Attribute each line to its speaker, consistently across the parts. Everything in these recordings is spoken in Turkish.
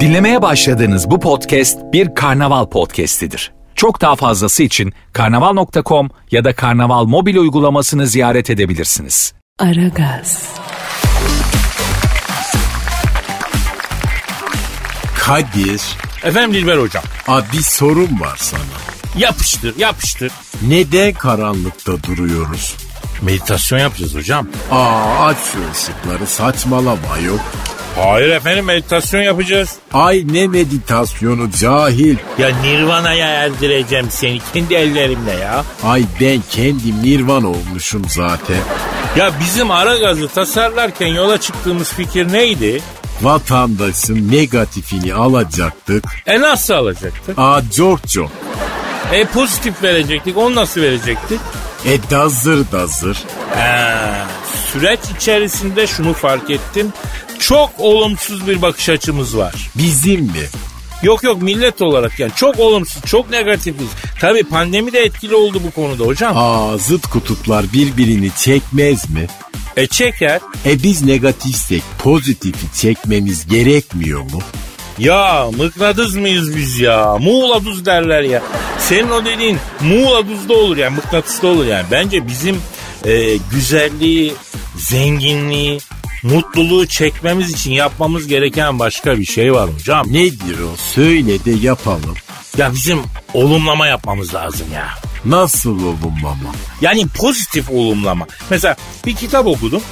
Speaker 1: Dinlemeye başladığınız bu podcast bir karnaval podcastidir. Çok daha fazlası için karnaval.com ya da karnaval mobil uygulamasını ziyaret edebilirsiniz.
Speaker 2: Aragaz,
Speaker 3: Kadir,
Speaker 4: Efendim Dilber hocam.
Speaker 3: a bir sorun var sana.
Speaker 4: Yapıştır yapıştır.
Speaker 3: Neden karanlıkta duruyoruz?
Speaker 4: Meditasyon yapacağız hocam.
Speaker 3: Aa aç şu ışıkları saçmalama yok.
Speaker 4: Hayır efendim meditasyon yapacağız.
Speaker 3: Ay ne meditasyonu cahil.
Speaker 4: Ya Nirvana'ya erdireceğim seni kendi ellerimle ya.
Speaker 3: Ay ben kendi Nirvan olmuşum zaten.
Speaker 4: Ya bizim ara gazı tasarlarken yola çıktığımız fikir neydi?
Speaker 3: Vatandaşın negatifini alacaktık.
Speaker 4: E nasıl alacaktık?
Speaker 3: Aa Giorgio.
Speaker 4: E pozitif verecektik. Onu nasıl verecektik?
Speaker 3: E dazır dazır.
Speaker 4: Ee, süreç içerisinde şunu fark ettim. Çok olumsuz bir bakış açımız var.
Speaker 3: Bizim mi?
Speaker 4: Yok yok millet olarak yani çok olumsuz, çok negatifiz. Tabii pandemi de etkili oldu bu konuda hocam.
Speaker 3: Aa zıt kutuplar birbirini çekmez mi?
Speaker 4: E çeker.
Speaker 3: E biz negatifsek pozitifi çekmemiz gerekmiyor mu?
Speaker 4: Ya mıknatıs mıyız biz ya? Muğla duz derler ya. Senin o dediğin Muğla duzda olur yani mıknatısda olur yani. Bence bizim e, güzelliği, zenginliği, mutluluğu çekmemiz için yapmamız gereken başka bir şey var hocam.
Speaker 3: Nedir o? Söyle de yapalım.
Speaker 4: Ya bizim olumlama yapmamız lazım ya.
Speaker 3: Nasıl olumlama?
Speaker 4: Yani pozitif olumlama. Mesela bir kitap okudum.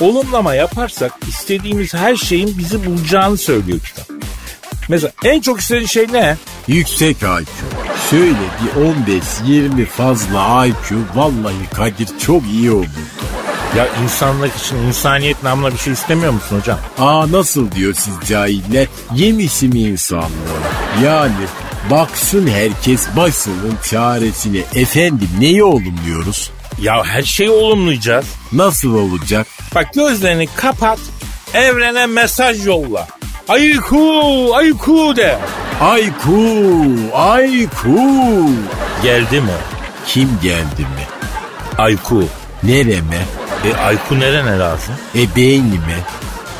Speaker 4: Olumlama yaparsak istediğimiz her şeyin bizi bulacağını söylüyor kitap. Mesela en çok istediğin şey ne?
Speaker 3: Yüksek IQ. Şöyle bir 15-20 fazla IQ vallahi Kadir çok iyi olurdu.
Speaker 4: Ya insanlık için insaniyet namına bir şey istemiyor musun hocam?
Speaker 3: Aa nasıl diyor siz cahiller? Yemişim insanlığı. Yani baksın herkes başının çaresine. Efendim neyi olumluyoruz?
Speaker 4: Ya her şeyi olumlayacağız.
Speaker 3: Nasıl olacak?
Speaker 4: Bak gözlerini kapat, evrene mesaj yolla. Ayku, ayku de.
Speaker 3: Ayku, ayku.
Speaker 4: Geldi mi?
Speaker 3: Kim geldi mi?
Speaker 4: Ayku.
Speaker 3: Nereme?
Speaker 4: E Ayku nerene lazım?
Speaker 3: E beynime?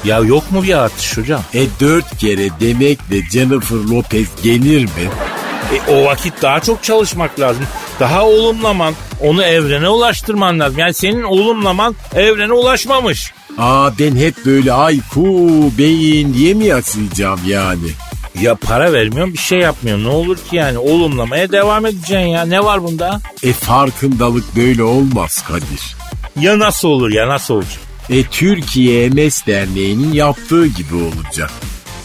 Speaker 4: Ya yok mu bir artış hocam?
Speaker 3: E dört kere demekle Jennifer Lopez gelir mi?
Speaker 4: E, o vakit daha çok çalışmak lazım. Daha olumlaman, onu evrene ulaştırman lazım. Yani senin olumlaman evrene ulaşmamış.
Speaker 3: Aa ben hep böyle ayku beyin diye mi yaşayacağım yani?
Speaker 4: Ya para vermiyorum bir şey yapmıyorum. Ne olur ki yani olumlamaya devam edeceksin ya. Ne var bunda?
Speaker 3: E farkındalık böyle olmaz Kadir.
Speaker 4: Ya nasıl olur ya nasıl olacak?
Speaker 3: E Türkiye MS Derneği'nin yaptığı gibi olacak.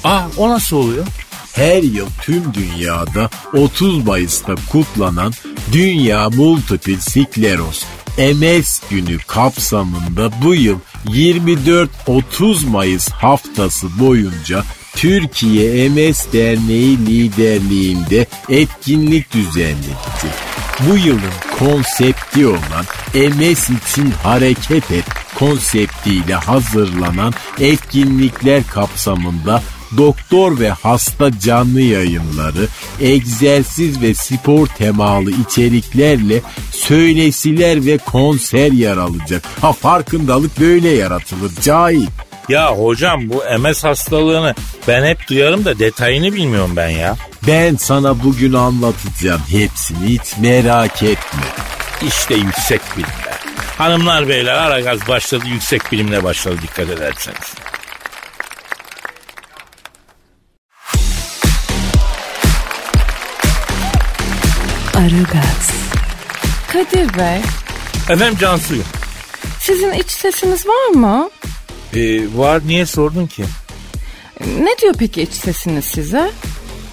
Speaker 4: Aa o nasıl oluyor?
Speaker 3: Her yıl tüm dünyada 30 Mayıs'ta kutlanan Dünya Multiple Skleroz MS günü kapsamında bu yıl 24-30 Mayıs haftası boyunca Türkiye MS Derneği liderliğinde etkinlik düzenlenecek. Bu yılın konsepti olan MS için hareket et konseptiyle hazırlanan etkinlikler kapsamında doktor ve hasta canlı yayınları, egzersiz ve spor temalı içeriklerle söylesiler ve konser yer alacak. Ha farkındalık böyle yaratılır cahil.
Speaker 4: Ya hocam bu MS hastalığını ben hep duyarım da detayını bilmiyorum ben ya.
Speaker 3: Ben sana bugün anlatacağım hepsini hiç merak etme.
Speaker 4: İşte yüksek bilim be. Hanımlar beyler ara gaz başladı yüksek bilimle başladı dikkat ederseniz.
Speaker 2: Aragaz. Kadir Bey,
Speaker 4: Efendim Cansu'yu.
Speaker 2: sizin iç sesiniz var mı?
Speaker 4: Ee, var niye sordun ki?
Speaker 2: Ne diyor peki iç sesiniz size?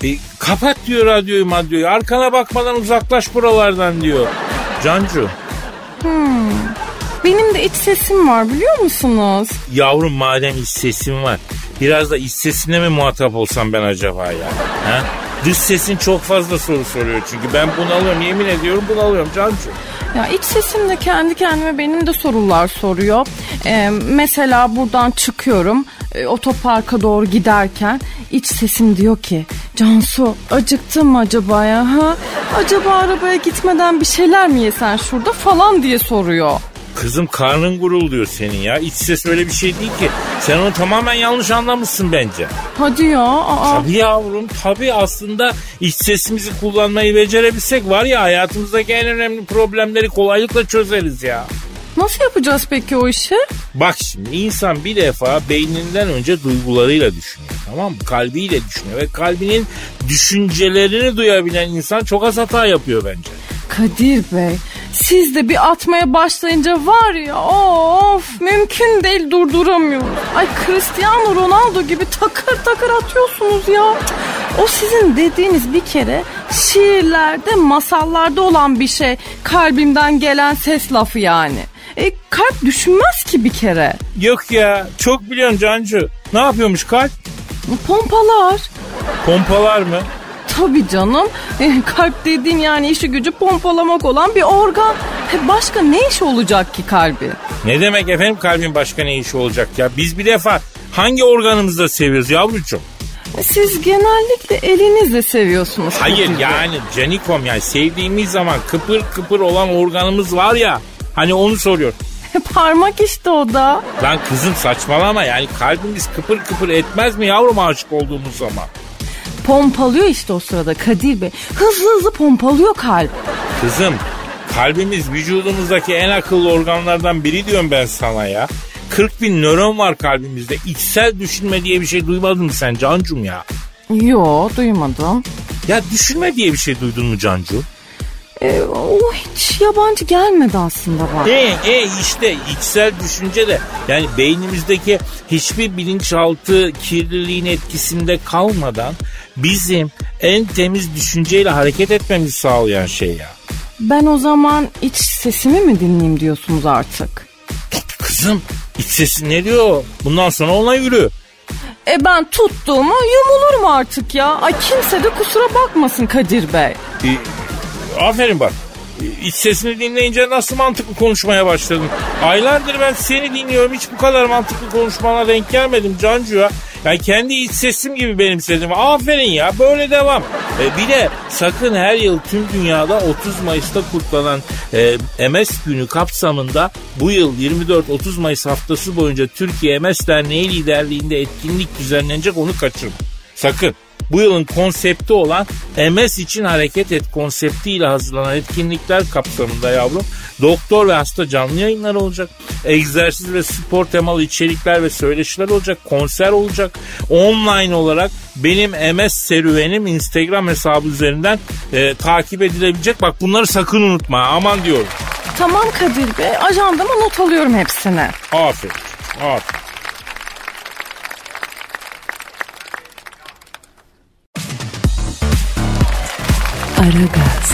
Speaker 4: E, kapat diyor radyoyu madyoyu. Arkana bakmadan uzaklaş buralardan diyor. Cancu.
Speaker 2: Benim de iç sesim var biliyor musunuz?
Speaker 4: Yavrum madem iç sesin var. Biraz da iç sesine mi muhatap olsam ben acaba ya? Ha? Dış sesin çok fazla soru soruyor çünkü. Ben bunalıyorum yemin ediyorum bunalıyorum Cancu.
Speaker 2: Ya iç sesim de kendi kendime benim de sorular soruyor. Ee, mesela buradan çıkıyorum e, otoparka doğru giderken iç sesim diyor ki Cansu acıktın mı acaba ya ha? Acaba arabaya gitmeden bir şeyler mi yesen şurada falan diye soruyor.
Speaker 4: Kızım karnın gurulduyor senin ya. İç ses öyle bir şey değil ki. Sen onu tamamen yanlış anlamışsın bence.
Speaker 2: Hadi ya. Aa.
Speaker 4: Tabii yavrum tabii aslında iç sesimizi kullanmayı becerebilsek var ya hayatımızdaki en önemli problemleri kolaylıkla çözeriz ya.
Speaker 2: Nasıl yapacağız peki o işi?
Speaker 4: Bak şimdi insan bir defa beyninden önce duygularıyla düşünüyor tamam mı? Kalbiyle düşünüyor ve kalbinin düşüncelerini duyabilen insan çok az hata yapıyor bence.
Speaker 2: Kadir Bey siz de bir atmaya başlayınca var ya of mümkün değil durduramıyorum. Ay Cristiano Ronaldo gibi takır takır atıyorsunuz ya. O sizin dediğiniz bir kere şiirlerde masallarda olan bir şey kalbimden gelen ses lafı yani. E, kalp düşünmez ki bir kere.
Speaker 4: Yok ya çok biliyorsun Cancu. Ne yapıyormuş kalp?
Speaker 2: Pompalar.
Speaker 4: Pompalar mı?
Speaker 2: Tabii canım. E, kalp dediğin yani işi gücü pompalamak olan bir organ. E, başka ne iş olacak ki kalbi?
Speaker 4: Ne demek efendim kalbin başka ne işi olacak ya? Biz bir defa hangi organımızda seviyoruz yavrucuğum?
Speaker 2: E, Siz genellikle elinizle seviyorsunuz.
Speaker 4: Hayır
Speaker 2: Bey.
Speaker 4: yani Canikom yani sevdiğimiz zaman kıpır kıpır olan organımız var ya. Hani onu soruyor.
Speaker 2: Parmak işte o da.
Speaker 4: Lan kızım saçmalama yani kalbimiz kıpır kıpır etmez mi yavrum aşık olduğumuz zaman?
Speaker 2: Pompalıyor işte o sırada Kadir Bey. Hızlı hızlı pompalıyor kalp.
Speaker 4: Kızım kalbimiz vücudumuzdaki en akıllı organlardan biri diyorum ben sana ya. 40 bin nöron var kalbimizde. İçsel düşünme diye bir şey duymadın mı sen Cancum ya?
Speaker 2: Yo duymadım.
Speaker 4: Ya düşünme diye bir şey duydun mu Cancu?
Speaker 2: E, o hiç yabancı gelmedi aslında bana.
Speaker 4: E, e işte içsel düşünce de yani beynimizdeki hiçbir bilinçaltı kirliliğin etkisinde kalmadan bizim en temiz düşünceyle hareket etmemizi sağlayan şey ya.
Speaker 2: Ben o zaman iç sesimi mi dinleyeyim diyorsunuz artık?
Speaker 4: Kızım iç sesin ne diyor? Bundan sonra ona yürü.
Speaker 2: E ben tuttuğumu yumulurum artık ya. Ay kimse de kusura bakmasın Kadir Bey.
Speaker 4: E, aferin bak. E, İç sesini dinleyince nasıl mantıklı konuşmaya başladın? Aylardır ben seni dinliyorum. Hiç bu kadar mantıklı konuşmana denk gelmedim Cancu ya. Yani kendi iç sesim gibi benimsedim. Aferin ya böyle devam. E, bir de sakın her yıl tüm dünyada 30 Mayıs'ta kutlanan e, MS günü kapsamında bu yıl 24-30 Mayıs haftası boyunca Türkiye MS Derneği liderliğinde etkinlik düzenlenecek onu kaçırma. Sakın. Bu yılın konsepti olan MS için hareket et konseptiyle hazırlanan etkinlikler kapsamında yavrum doktor ve hasta canlı yayınlar olacak. Egzersiz ve spor temalı içerikler ve söyleşiler olacak. Konser olacak. Online olarak benim MS serüvenim Instagram hesabı üzerinden e, takip edilebilecek. Bak bunları sakın unutma aman diyorum.
Speaker 2: Tamam Kadir Bey ajandama not alıyorum hepsini.
Speaker 4: Aferin. Aferin.
Speaker 5: Aragaz,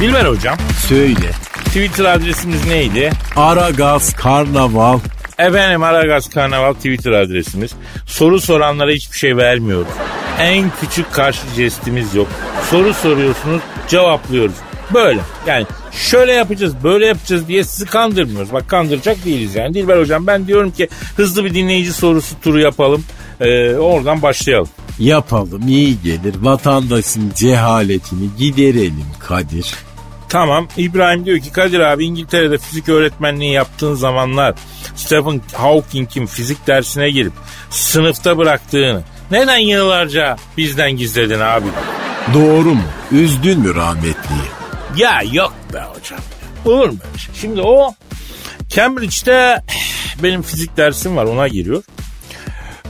Speaker 4: Dilber hocam
Speaker 3: Söyle.
Speaker 4: Twitter adresimiz neydi?
Speaker 3: Aragaz Karnaval.
Speaker 4: Efendim Aragaz Karnaval Twitter adresimiz. Soru soranlara hiçbir şey vermiyoruz. En küçük karşı jestimiz yok. Soru soruyorsunuz cevaplıyoruz. Böyle yani şöyle yapacağız böyle yapacağız diye sizi kandırmıyoruz. Bak kandıracak değiliz yani. Dilber hocam ben diyorum ki hızlı bir dinleyici sorusu turu yapalım. Ee, oradan başlayalım.
Speaker 3: Yapalım iyi gelir. Vatandaşın cehaletini giderelim Kadir.
Speaker 4: Tamam İbrahim diyor ki Kadir abi İngiltere'de fizik öğretmenliği yaptığın zamanlar Stephen Hawking'in fizik dersine girip sınıfta bıraktığını neden yıllarca bizden gizledin abi?
Speaker 3: Doğru mu? Üzdün mü rahmetliyi?
Speaker 4: Ya yok be hocam. Olur mu şey? Şimdi o Cambridge'de benim fizik dersim var ona giriyor.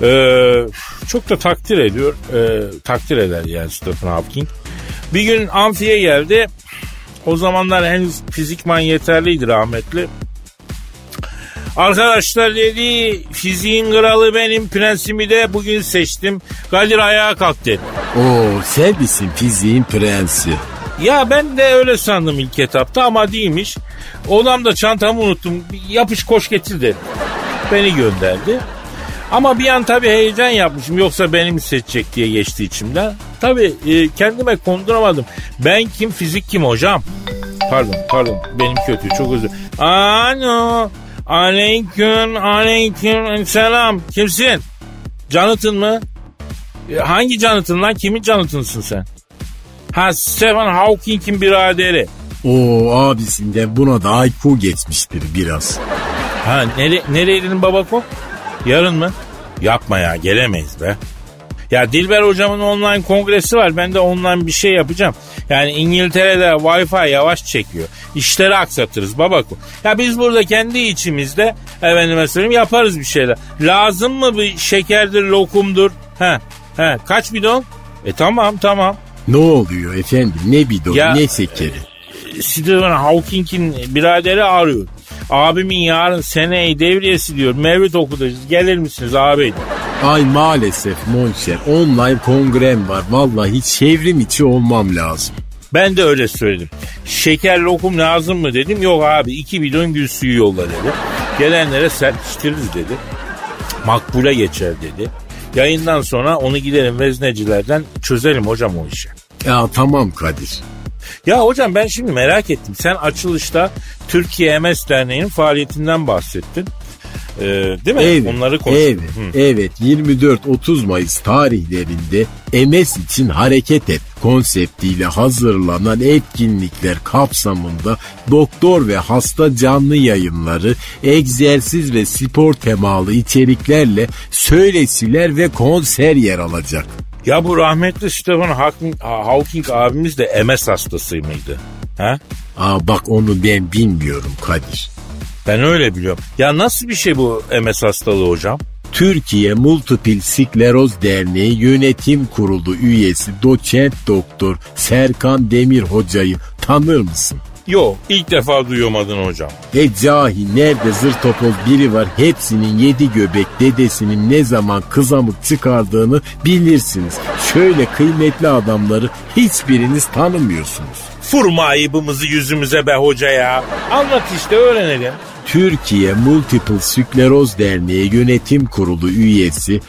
Speaker 4: Ee, çok da takdir ediyor. Ee, takdir eder yani Stephen Hawking. Bir gün amfiye geldi. O zamanlar henüz fizikman yeterliydi rahmetli. Arkadaşlar dedi fiziğin kralı benim prensimi de bugün seçtim. Kadir ayağa kalk dedi.
Speaker 3: Oo sen misin fiziğin prensi?
Speaker 4: Ya ben de öyle sandım ilk etapta ama değilmiş. Odamda çantamı unuttum. Yapış koş getir dedi. Beni gönderdi. Ama bir an tabii heyecan yapmışım. Yoksa beni mi seçecek diye geçti içimden. Tabii e, kendime konduramadım. Ben kim fizik kim hocam? Pardon pardon benim kötü çok özür. Alo. Aleyküm aleyküm selam. Kimsin? Jonathan mı? E, Hangi Jonathan lan? Kimin Jonathan'sın sen? Ha Stephen Hawking'in biraderi.
Speaker 3: Oo abisinden buna da IQ geçmiştir biraz.
Speaker 4: Ha nere, nereydin babako? Yarın mı? Yapma ya gelemeyiz be. Ya Dilber hocamın online kongresi var. Ben de online bir şey yapacağım. Yani İngiltere'de Wi-Fi yavaş çekiyor. İşleri aksatırız babako. Ya biz burada kendi içimizde efendime söyleyeyim yaparız bir şeyler. Lazım mı bir şekerdir, lokumdur? He, he. Kaç bidon? E tamam tamam.
Speaker 3: Ne oluyor efendim ne bidon
Speaker 4: Ya-
Speaker 3: ne şekeri.
Speaker 4: Stephen Hawking'in biraderi arıyor. Abimin yarın seneyi devriyesi diyor. Mevlüt okutacağız. Gelir misiniz abi?
Speaker 3: Ay maalesef monşer online kongrem var. Vallahi çevrim içi olmam lazım.
Speaker 4: Ben de öyle söyledim. Şeker lokum lazım mı dedim. Yok abi iki bidon gül suyu yolla dedi. Gelenlere serpiştiririz dedi. Makbule geçer dedi. Yayından sonra onu gidelim veznecilerden çözelim hocam o işi.
Speaker 3: Ya tamam Kadir.
Speaker 4: Ya hocam ben şimdi merak ettim. Sen açılışta Türkiye MS Derneği'nin faaliyetinden bahsettin. Ee, değil mi?
Speaker 3: Evet,
Speaker 4: Onları konuştuk.
Speaker 3: evet,
Speaker 4: Hı.
Speaker 3: evet 24-30 Mayıs tarihlerinde MS için hareket et konseptiyle hazırlanan etkinlikler kapsamında doktor ve hasta canlı yayınları, egzersiz ve spor temalı içeriklerle söylesiler ve konser yer alacak.
Speaker 4: Ya bu rahmetli Stephen Hawking, Hawking abimiz de MS hastası mıydı? Ha?
Speaker 3: Aa bak onu ben bilmiyorum Kadir.
Speaker 4: Ben öyle biliyorum. Ya nasıl bir şey bu MS hastalığı hocam?
Speaker 3: Türkiye Multiple Skleroz Derneği Yönetim Kurulu üyesi doçent doktor Serkan Demir hocayı tanır mısın?
Speaker 4: Yok ilk defa duyuyorum adını hocam.
Speaker 3: E cahil nerede zır topoz biri var hepsinin yedi göbek dedesinin ne zaman kızamık çıkardığını bilirsiniz. Şöyle kıymetli adamları hiçbiriniz tanımıyorsunuz.
Speaker 4: Furma ayıbımızı yüzümüze be hoca ya. Anlat işte öğrenelim.
Speaker 3: Türkiye Multiple Skleroz Derneği Yönetim Kurulu üyesi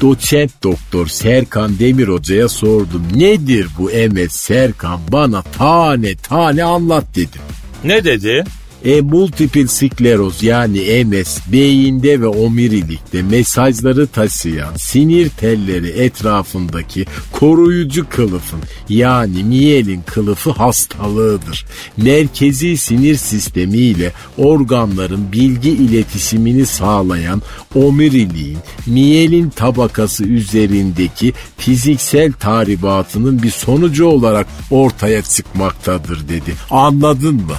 Speaker 3: doçent doktor Serkan Demir Hoca'ya sordum. Nedir bu MS Serkan bana tane tane anlat dedim.
Speaker 4: Ne dedi?
Speaker 3: E multiple skleroz yani MS beyinde ve omurilikte mesajları taşıyan sinir telleri etrafındaki koruyucu kılıfın yani miyelin kılıfı hastalığıdır. Merkezi sinir sistemi ile organların bilgi iletişimini sağlayan omuriliğin miyelin tabakası üzerindeki fiziksel tahribatının bir sonucu olarak ortaya çıkmaktadır dedi. Anladın mı?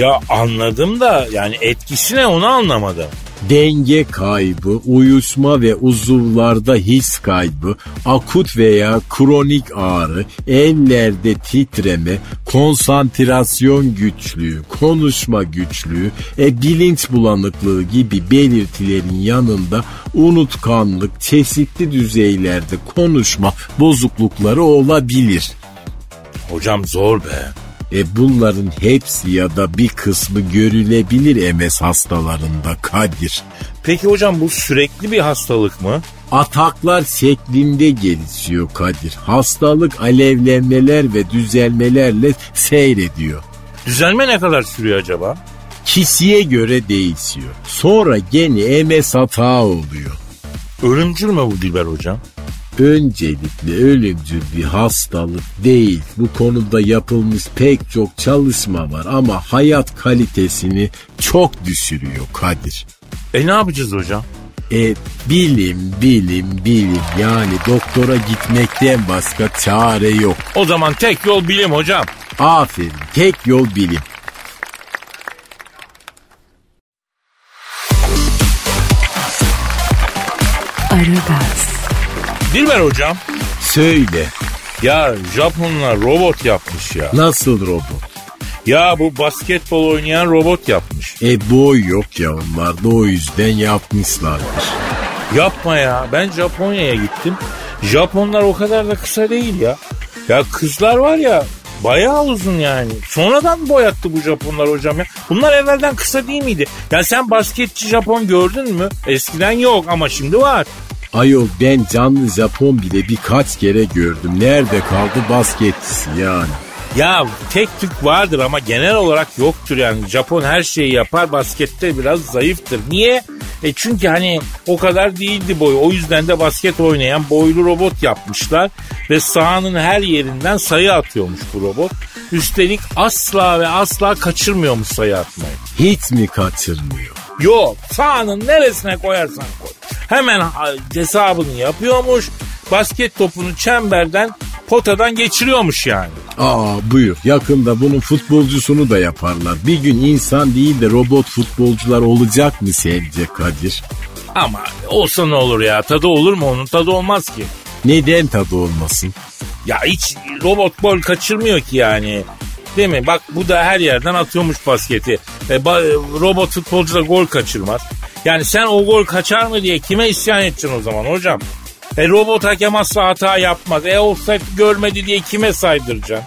Speaker 4: Ya anladım da yani etkisi ne onu anlamadım.
Speaker 3: denge kaybı, uyuşma ve uzuvlarda his kaybı, akut veya kronik ağrı, ellerde titreme, konsantrasyon güçlüğü, konuşma güçlüğü, e, bilinç bulanıklığı gibi belirtilerin yanında unutkanlık, çeşitli düzeylerde konuşma bozuklukları olabilir.
Speaker 4: Hocam zor be.
Speaker 3: E bunların hepsi ya da bir kısmı görülebilir MS hastalarında Kadir.
Speaker 4: Peki hocam bu sürekli bir hastalık mı?
Speaker 3: Ataklar şeklinde gelişiyor Kadir. Hastalık alevlenmeler ve düzelmelerle seyrediyor.
Speaker 4: Düzelme ne kadar sürüyor acaba?
Speaker 3: Kişiye göre değişiyor. Sonra gene MS hata oluyor.
Speaker 4: Ölümcül mü bu Dilber hocam?
Speaker 3: Öncelikle ölümcül bir hastalık değil. Bu konuda yapılmış pek çok çalışma var ama hayat kalitesini çok düşürüyor Kadir.
Speaker 4: E ne yapacağız hocam?
Speaker 3: E bilim bilim bilim yani doktora gitmekten başka çare yok.
Speaker 4: O zaman tek yol bilim hocam.
Speaker 3: Aferin tek yol bilim.
Speaker 5: Aragaz,
Speaker 4: Dilber hocam.
Speaker 3: Söyle
Speaker 4: Ya Japonlar robot yapmış ya.
Speaker 3: nasıl robot?
Speaker 4: Ya bu basketbol oynayan robot yapmış.
Speaker 3: E boy yok ya onlarda o yüzden yapmışlardır.
Speaker 4: Yapma ya. Ben Japonya'ya gittim. Japonlar o kadar da kısa değil ya. Ya kızlar var ya bayağı uzun yani. Sonradan boyattı bu Japonlar hocam ya. Bunlar evvelden kısa değil miydi? Ya sen basketçi Japon gördün mü? Eskiden yok ama şimdi var.
Speaker 3: Ayol ben canlı Japon bile birkaç kere gördüm. Nerede kaldı basketçisi yani?
Speaker 4: Ya tek tük vardır ama genel olarak yoktur yani. Japon her şeyi yapar baskette biraz zayıftır. Niye? E çünkü hani o kadar değildi boyu. O yüzden de basket oynayan boylu robot yapmışlar. Ve sahanın her yerinden sayı atıyormuş bu robot. Üstelik asla ve asla kaçırmıyormuş sayı atmayı.
Speaker 3: Hiç mi kaçırmıyor?
Speaker 4: Yok sahanın neresine koyarsan koy. Hemen hesabını yapıyormuş. Basket topunu çemberden potadan geçiriyormuş yani.
Speaker 3: Aa buyur yakında bunun futbolcusunu da yaparlar. Bir gün insan değil de robot futbolcular olacak mı sence Kadir?
Speaker 4: Ama olsa ne olur ya tadı olur mu onun tadı olmaz ki.
Speaker 3: Neden tadı olmasın?
Speaker 4: Ya hiç robot gol kaçırmıyor ki yani. Değil mi? Bak bu da her yerden atıyormuş basketi. E, ba- robot futbolcu da gol kaçırmaz. Yani sen o gol kaçar mı diye kime isyan edeceksin o zaman hocam? E robot hakem asla hata yapmaz. E offside görmedi diye kime saydıracaksın?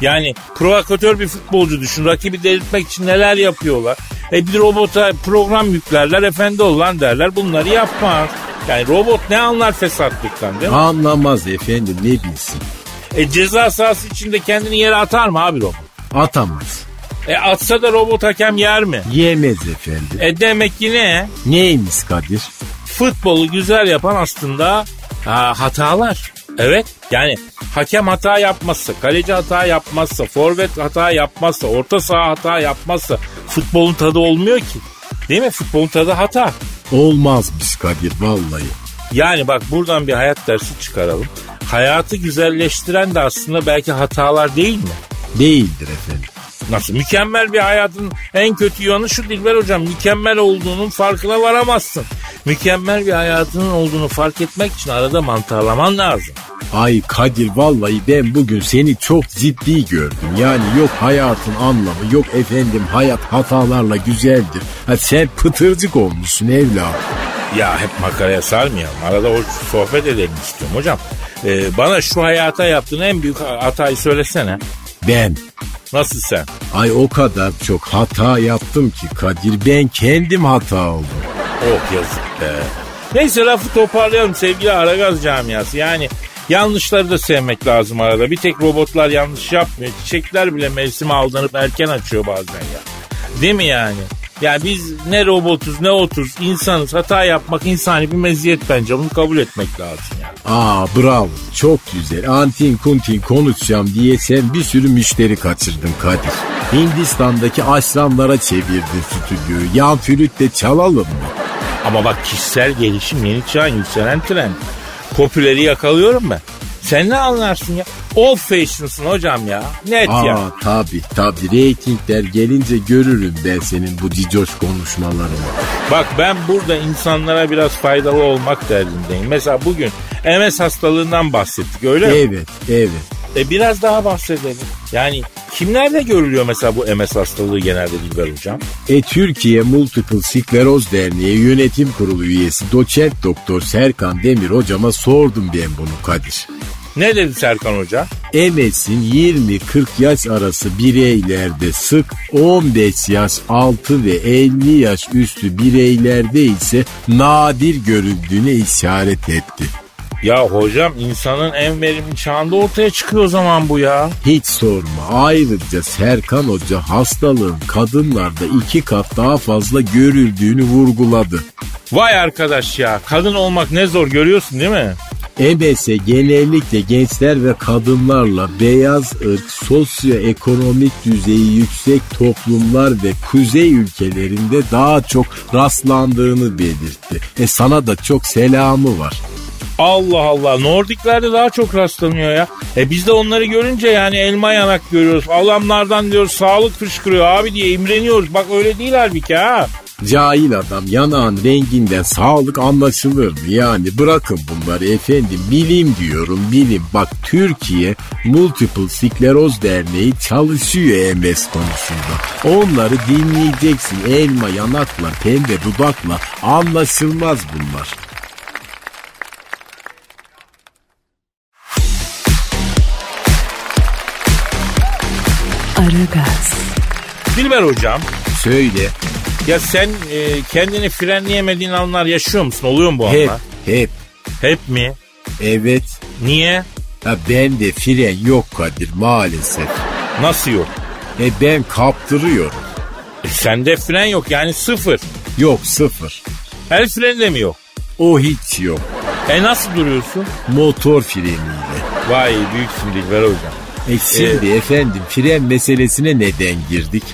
Speaker 4: Yani provokatör bir futbolcu düşün. Rakibi delirtmek için neler yapıyorlar. E bir robota program yüklerler. Efendi ol lan derler. Bunları yapmaz. Yani robot ne anlar fesatlıktan değil mi?
Speaker 3: Anlamaz efendim ne bilsin.
Speaker 4: E ceza sahası içinde kendini yere atar mı abi robot?
Speaker 3: Atamaz.
Speaker 4: E atsa da robot hakem yer mi?
Speaker 3: Yemez efendim.
Speaker 4: E demek ki ne?
Speaker 3: Neymiş Kadir?
Speaker 4: Futbolu güzel yapan aslında ha, hatalar. Evet yani hakem hata yapmazsa, kaleci hata yapmazsa, forvet hata yapmazsa, orta saha hata yapmazsa futbolun tadı olmuyor ki. Değil mi? Futbolun tadı hata.
Speaker 3: Olmazmış Kadir vallahi.
Speaker 4: Yani bak buradan bir hayat dersi çıkaralım. Hayatı güzelleştiren de aslında belki hatalar değil mi?
Speaker 3: Değildir efendim.
Speaker 4: Nasıl? Mükemmel bir hayatın en kötü yanı şu Dilber hocam. Mükemmel olduğunun farkına varamazsın. Mükemmel bir hayatının olduğunu fark etmek için arada mantarlaman lazım.
Speaker 3: Ay Kadir vallahi ben bugün seni çok ciddi gördüm. Yani yok hayatın anlamı yok efendim hayat hatalarla güzeldir. Ha sen pıtırcık olmuşsun evladım.
Speaker 4: Ya hep makaraya sarmayalım. Arada hoş sohbet edelim istiyorum hocam. Ee, bana şu hayata yaptığın en büyük hatayı söylesene.
Speaker 3: Ben
Speaker 4: Nasıl sen?
Speaker 3: ay o kadar çok hata yaptım ki Kadir ben kendim hata oldum.
Speaker 4: Oh yazık be. Neyse lafı toparlayalım sevgili Aragaz camiası. Yani yanlışları da sevmek lazım arada. Bir tek robotlar yanlış yapmıyor. Çiçekler bile mevsime aldanıp erken açıyor bazen ya. Değil mi yani? Yani biz ne robotuz ne otuz insanız. Hata yapmak insani bir meziyet bence. Bunu kabul etmek lazım yani.
Speaker 3: Aa bravo çok güzel antin kuntin konuşacağım diye sen bir sürü müşteri kaçırdın Kadir. Hindistan'daki aşramlara çevirdin stüdyoyu. Yan flüt de çalalım mı?
Speaker 4: Ama bak kişisel gelişim yeni çağın yükselen trend. Popüleri yakalıyorum ben. Sen ne anlarsın ya? Old fashion'sın hocam ya. Net ya.
Speaker 3: Aa tabi tabi reytingler gelince görürüm ben senin bu cicoş konuşmalarını.
Speaker 4: Bak ben burada insanlara biraz faydalı olmak derdindeyim. Mesela bugün MS hastalığından bahsettik öyle mi?
Speaker 3: Evet evet.
Speaker 4: E biraz daha bahsedelim. Yani kimlerde görülüyor mesela bu MS hastalığı genelde Dilber hocam?
Speaker 3: E Türkiye Multiple Skleroz Derneği Yönetim Kurulu üyesi doçent doktor Serkan Demir hocama sordum ben bunu Kadir.
Speaker 4: Ne dedi Serkan Hoca?
Speaker 3: MS'in 20-40 yaş arası bireylerde sık 15 yaş altı ve 50 yaş üstü bireylerde ise nadir görüldüğüne işaret etti.
Speaker 4: Ya hocam insanın en verimli çağında ortaya çıkıyor o zaman bu ya.
Speaker 3: Hiç sorma. Ayrıca Serkan Hoca hastalığın kadınlarda iki kat daha fazla görüldüğünü vurguladı.
Speaker 4: Vay arkadaş ya kadın olmak ne zor görüyorsun değil mi?
Speaker 3: EBS genellikle gençler ve kadınlarla beyaz ırk, sosyoekonomik düzeyi yüksek toplumlar ve kuzey ülkelerinde daha çok rastlandığını belirtti. E sana da çok selamı var.
Speaker 4: Allah Allah Nordiklerde daha çok rastlanıyor ya. E biz de onları görünce yani elma yanak görüyoruz. Adamlardan diyoruz sağlık fışkırıyor abi diye imreniyoruz. Bak öyle değil halbuki ha.
Speaker 3: Cahil adam yanağın renginden sağlık anlaşılır mı? Yani bırakın bunları efendim bilim diyorum bilim. Bak Türkiye Multiple Skleroz Derneği çalışıyor MS konusunda. Onları dinleyeceksin elma yanakla pembe dudakla anlaşılmaz bunlar.
Speaker 5: Aragaz,
Speaker 4: Dilber hocam
Speaker 3: Söyle
Speaker 4: ya sen e, kendini frenleyemediğin anlar yaşıyor musun? Oluyor mu bu
Speaker 3: hep
Speaker 4: anlar?
Speaker 3: hep
Speaker 4: Hep mi?
Speaker 3: evet
Speaker 4: Niye?
Speaker 3: Ha ben de fren yok Kadir maalesef.
Speaker 4: Nasıl yok?
Speaker 3: E ben kaptırıyorum.
Speaker 4: E, sende fren yok yani sıfır.
Speaker 3: Yok sıfır.
Speaker 4: El freni de mi yok?
Speaker 3: O hiç yok.
Speaker 4: E nasıl duruyorsun?
Speaker 3: Motor freniyle.
Speaker 4: Vay büyüksün Dilber hocam.
Speaker 3: E şimdi efendim fren meselesine neden girdik?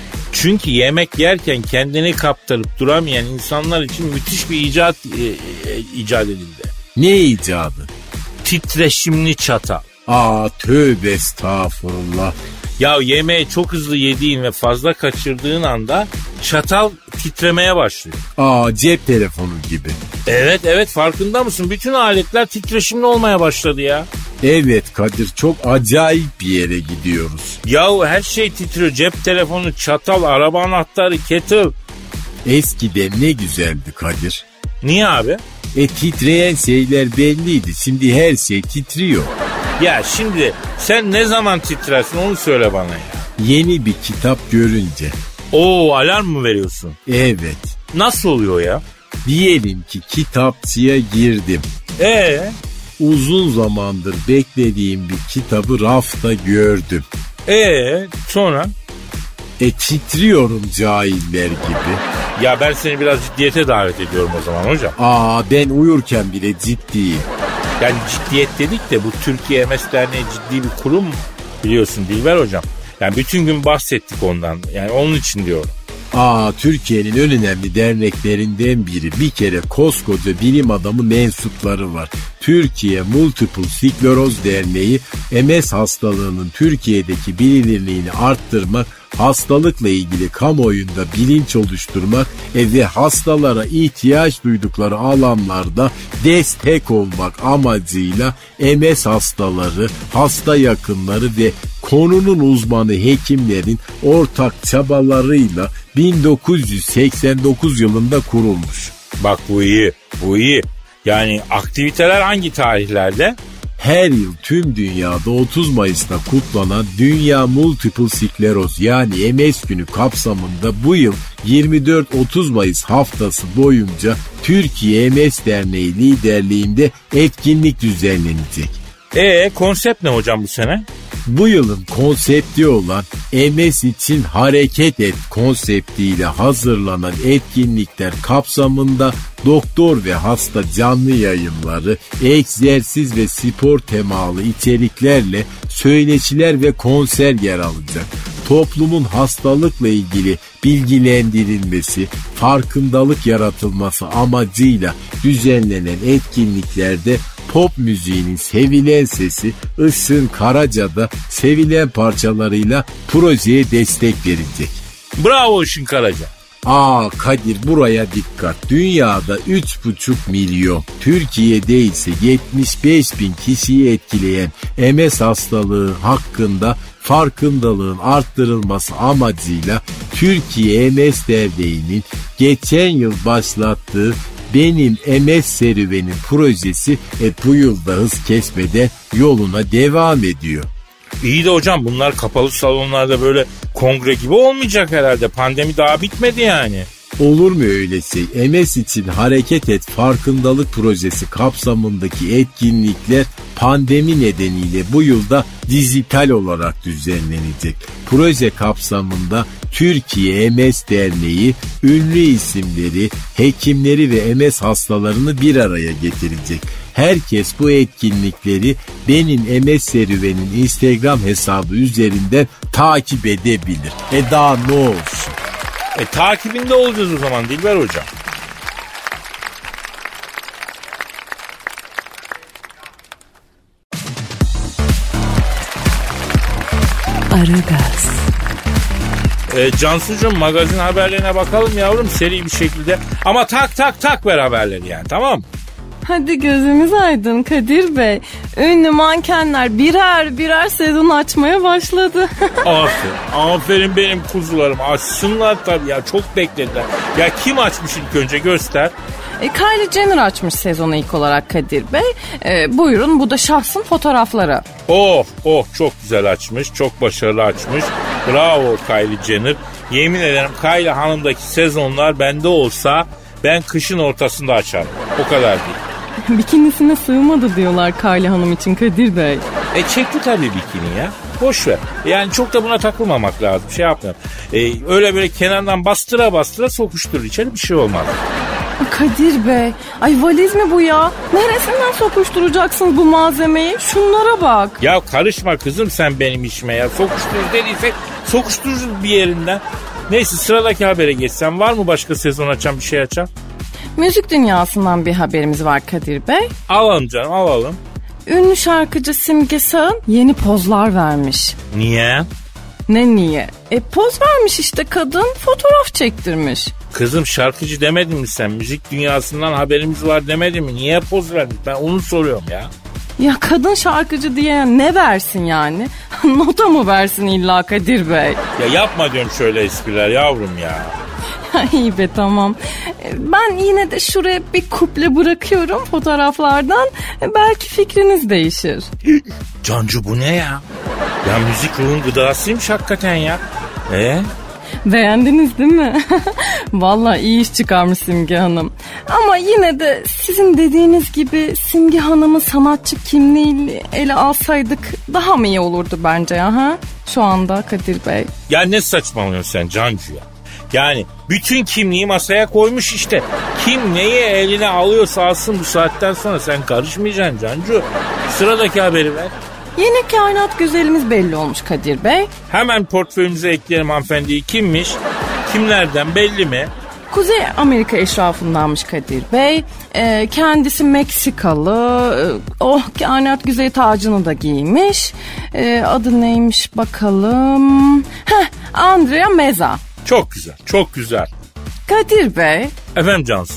Speaker 4: Çünkü yemek yerken kendini kaptırıp duramayan insanlar için müthiş bir icat e, e, icat edildi.
Speaker 3: Ne icadı?
Speaker 4: Titreşimli çatal.
Speaker 3: Aa tövbe estağfurullah.
Speaker 4: Ya yemeği çok hızlı yediğin ve fazla kaçırdığın anda çatal titremeye başlıyor.
Speaker 3: Aa cep telefonu gibi.
Speaker 4: Evet evet farkında mısın? Bütün aletler titreşimli olmaya başladı ya.
Speaker 3: Evet Kadir çok acayip bir yere gidiyoruz.
Speaker 4: Yahu her şey titriyor. Cep telefonu, çatal, araba anahtarı, kettle.
Speaker 3: Eskiden ne güzeldi Kadir.
Speaker 4: Niye abi?
Speaker 3: E titreyen şeyler belliydi. Şimdi her şey titriyor.
Speaker 4: Ya şimdi sen ne zaman titrersin onu söyle bana ya.
Speaker 3: Yeni bir kitap görünce.
Speaker 4: Oo alarm mı veriyorsun?
Speaker 3: Evet.
Speaker 4: Nasıl oluyor ya?
Speaker 3: Diyelim ki kitapçıya girdim.
Speaker 4: Ee,
Speaker 3: Uzun zamandır beklediğim bir kitabı rafta gördüm.
Speaker 4: ee sonra?
Speaker 3: E titriyorum cahiller gibi.
Speaker 4: Ya ben seni biraz ciddiyete davet ediyorum o zaman hocam.
Speaker 3: Aa ben uyurken bile ciddiyim.
Speaker 4: Yani ciddiyet dedik de bu Türkiye MS Derneği ciddi bir kurum biliyorsun Dilber hocam. Yani bütün gün bahsettik ondan. Yani onun için diyorum.
Speaker 3: Aa Türkiye'nin en önemli derneklerinden biri. Bir kere koskoca bilim adamı mensupları var. Türkiye Multiple Skleroz Derneği MS hastalığının Türkiye'deki bilinirliğini arttırmak, hastalıkla ilgili kamuoyunda bilinç oluşturmak e, ve hastalara ihtiyaç duydukları alanlarda destek olmak amacıyla MS hastaları, hasta yakınları ve konunun uzmanı hekimlerin ortak çabalarıyla 1989 yılında kurulmuş.
Speaker 4: Bak bu iyi, bu iyi. Yani aktiviteler hangi tarihlerde?
Speaker 3: Her yıl tüm dünyada 30 Mayıs'ta kutlanan Dünya Multiple Skleroz yani MS günü kapsamında bu yıl 24-30 Mayıs haftası boyunca Türkiye MS Derneği liderliğinde etkinlik düzenlenecek.
Speaker 4: E konsept ne hocam bu sene?
Speaker 3: Bu yılın konsepti olan MS için hareket et konseptiyle hazırlanan etkinlikler kapsamında doktor ve hasta canlı yayınları, egzersiz ve spor temalı içeriklerle söyleşiler ve konser yer alacak. Toplumun hastalıkla ilgili bilgilendirilmesi, farkındalık yaratılması amacıyla düzenlenen etkinliklerde pop müziğinin sevilen sesi Işın Karaca'da sevilen parçalarıyla projeye destek verecek.
Speaker 4: Bravo Işın Karaca.
Speaker 3: Aa Kadir buraya dikkat. Dünyada 3,5 milyon, Türkiye'de ise 75 bin kişiyi etkileyen MS hastalığı hakkında farkındalığın arttırılması amacıyla Türkiye MS Derneği'nin geçen yıl başlattığı benim MS serüvenin projesi e, bu yılda hız kesmeden yoluna devam ediyor.
Speaker 4: İyi de hocam bunlar kapalı salonlarda böyle kongre gibi olmayacak herhalde. Pandemi daha bitmedi yani.
Speaker 3: Olur mu öyle şey? MS için Hareket Et Farkındalık Projesi kapsamındaki etkinlikler pandemi nedeniyle bu yılda dijital olarak düzenlenecek. Proje kapsamında Türkiye MS Derneği ünlü isimleri, hekimleri ve MS hastalarını bir araya getirecek. Herkes bu etkinlikleri benim MS serüvenin Instagram hesabı üzerinden takip edebilir. E daha ne olsun?
Speaker 4: E takibinde olacağız o zaman Dilber hocam.
Speaker 5: Aragaz,
Speaker 4: E, Cansucuğum magazin haberlerine bakalım yavrum seri bir şekilde. Ama tak tak tak ver haberleri yani tamam mı?
Speaker 2: Hadi gözümüz aydın Kadir Bey. Ünlü mankenler birer birer sezon açmaya başladı.
Speaker 4: Aferin. Aferin benim kuzularım. Açsınlar tabii ya. Çok beklediler. Ya kim açmış ilk önce göster.
Speaker 2: E, Kylie Jenner açmış sezonu ilk olarak Kadir Bey. E, buyurun bu da şahsın fotoğrafları.
Speaker 4: Oh oh çok güzel açmış. Çok başarılı açmış. Bravo Kylie Jenner. Yemin ederim Kylie Hanım'daki sezonlar bende olsa ben kışın ortasında açarım. O kadar değil.
Speaker 2: Bikinisine sığmadı diyorlar Kylie Hanım için Kadir Bey.
Speaker 4: E çekti tabii bikini ya. Boş ver. Yani çok da buna takılmamak lazım. Şey yapmayalım. E, öyle böyle kenardan bastıra bastıra sokuşturur içeri bir şey olmaz.
Speaker 2: Kadir Bey, ay valiz mi bu ya? Neresinden sokuşturacaksınız bu malzemeyi? Şunlara bak.
Speaker 4: Ya karışma kızım sen benim işime ya. Sokuşturur dediysek sokuştururuz bir yerinden. Neyse sıradaki habere geçsem var mı başka sezon açan bir şey açan?
Speaker 2: Müzik dünyasından bir haberimiz var Kadir Bey.
Speaker 4: Alalım canım alalım.
Speaker 2: Ünlü şarkıcı Simge Sağın yeni pozlar vermiş.
Speaker 4: Niye?
Speaker 2: Ne niye? E poz vermiş işte kadın fotoğraf çektirmiş.
Speaker 4: Kızım şarkıcı demedin mi sen? Müzik dünyasından haberimiz var demedin mi? Niye poz verdin? Ben onu soruyorum ya.
Speaker 2: Ya kadın şarkıcı diye ne versin yani? Nota mı versin illa Kadir Bey?
Speaker 4: Ya yapma diyorum şöyle espriler yavrum ya.
Speaker 2: İyi be tamam. E, Ben yine de şuraya bir kuple bırakıyorum fotoğraflardan. E, Belki fikriniz değişir.
Speaker 4: Cancu bu ne ya? Ya müzik ruhun gıdasıymış hakikaten ya. E?
Speaker 2: Beğendiniz değil mi? Vallahi iyi iş çıkarmış Simge Hanım. Ama yine de sizin dediğiniz gibi Simge Hanım'ın sanatçı kimliğini ele alsaydık daha mı iyi olurdu bence ya ha? Şu anda Kadir Bey.
Speaker 4: Ya ne saçmalıyorsun sen Cancu ya? Yani bütün kimliği masaya koymuş işte. Kim neyi eline alıyorsa alsın bu saatten sonra sen karışmayacaksın Cancu. Sıradaki haberi ver.
Speaker 2: Yeni kainat güzelimiz belli olmuş Kadir Bey.
Speaker 4: Hemen portföyümüze ekleyelim hanımefendiyi. Kimmiş? Kimlerden belli mi?
Speaker 2: Kuzey Amerika eşrafındanmış Kadir Bey. Ee, kendisi Meksikalı. Ee, oh kainat güzey tacını da giymiş. Ee, adı neymiş bakalım. Heh, Andrea Meza.
Speaker 4: Çok güzel, çok güzel.
Speaker 2: Kadir Bey,
Speaker 4: Efendim Cansu.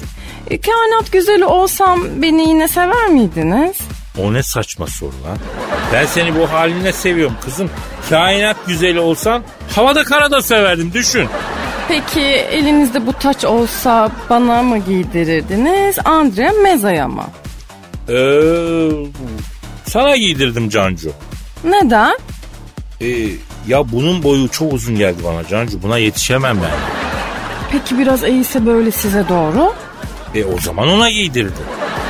Speaker 2: e, kainat güzeli olsam beni yine sever miydiniz?
Speaker 4: O ne saçma soru lan. Ben seni bu haline seviyorum kızım. Kainat güzeli olsan havada karada severdim düşün.
Speaker 2: Peki elinizde bu taç olsa bana mı giydirirdiniz, Andrea Meza'ya mı?
Speaker 4: Ee, sana giydirdim Cancu.
Speaker 2: Neden?
Speaker 4: Ee, ya bunun boyu çok uzun geldi bana Cancu. Buna yetişemem ben.
Speaker 2: Peki biraz eğilse böyle size doğru.
Speaker 4: E o zaman ona giydirdim.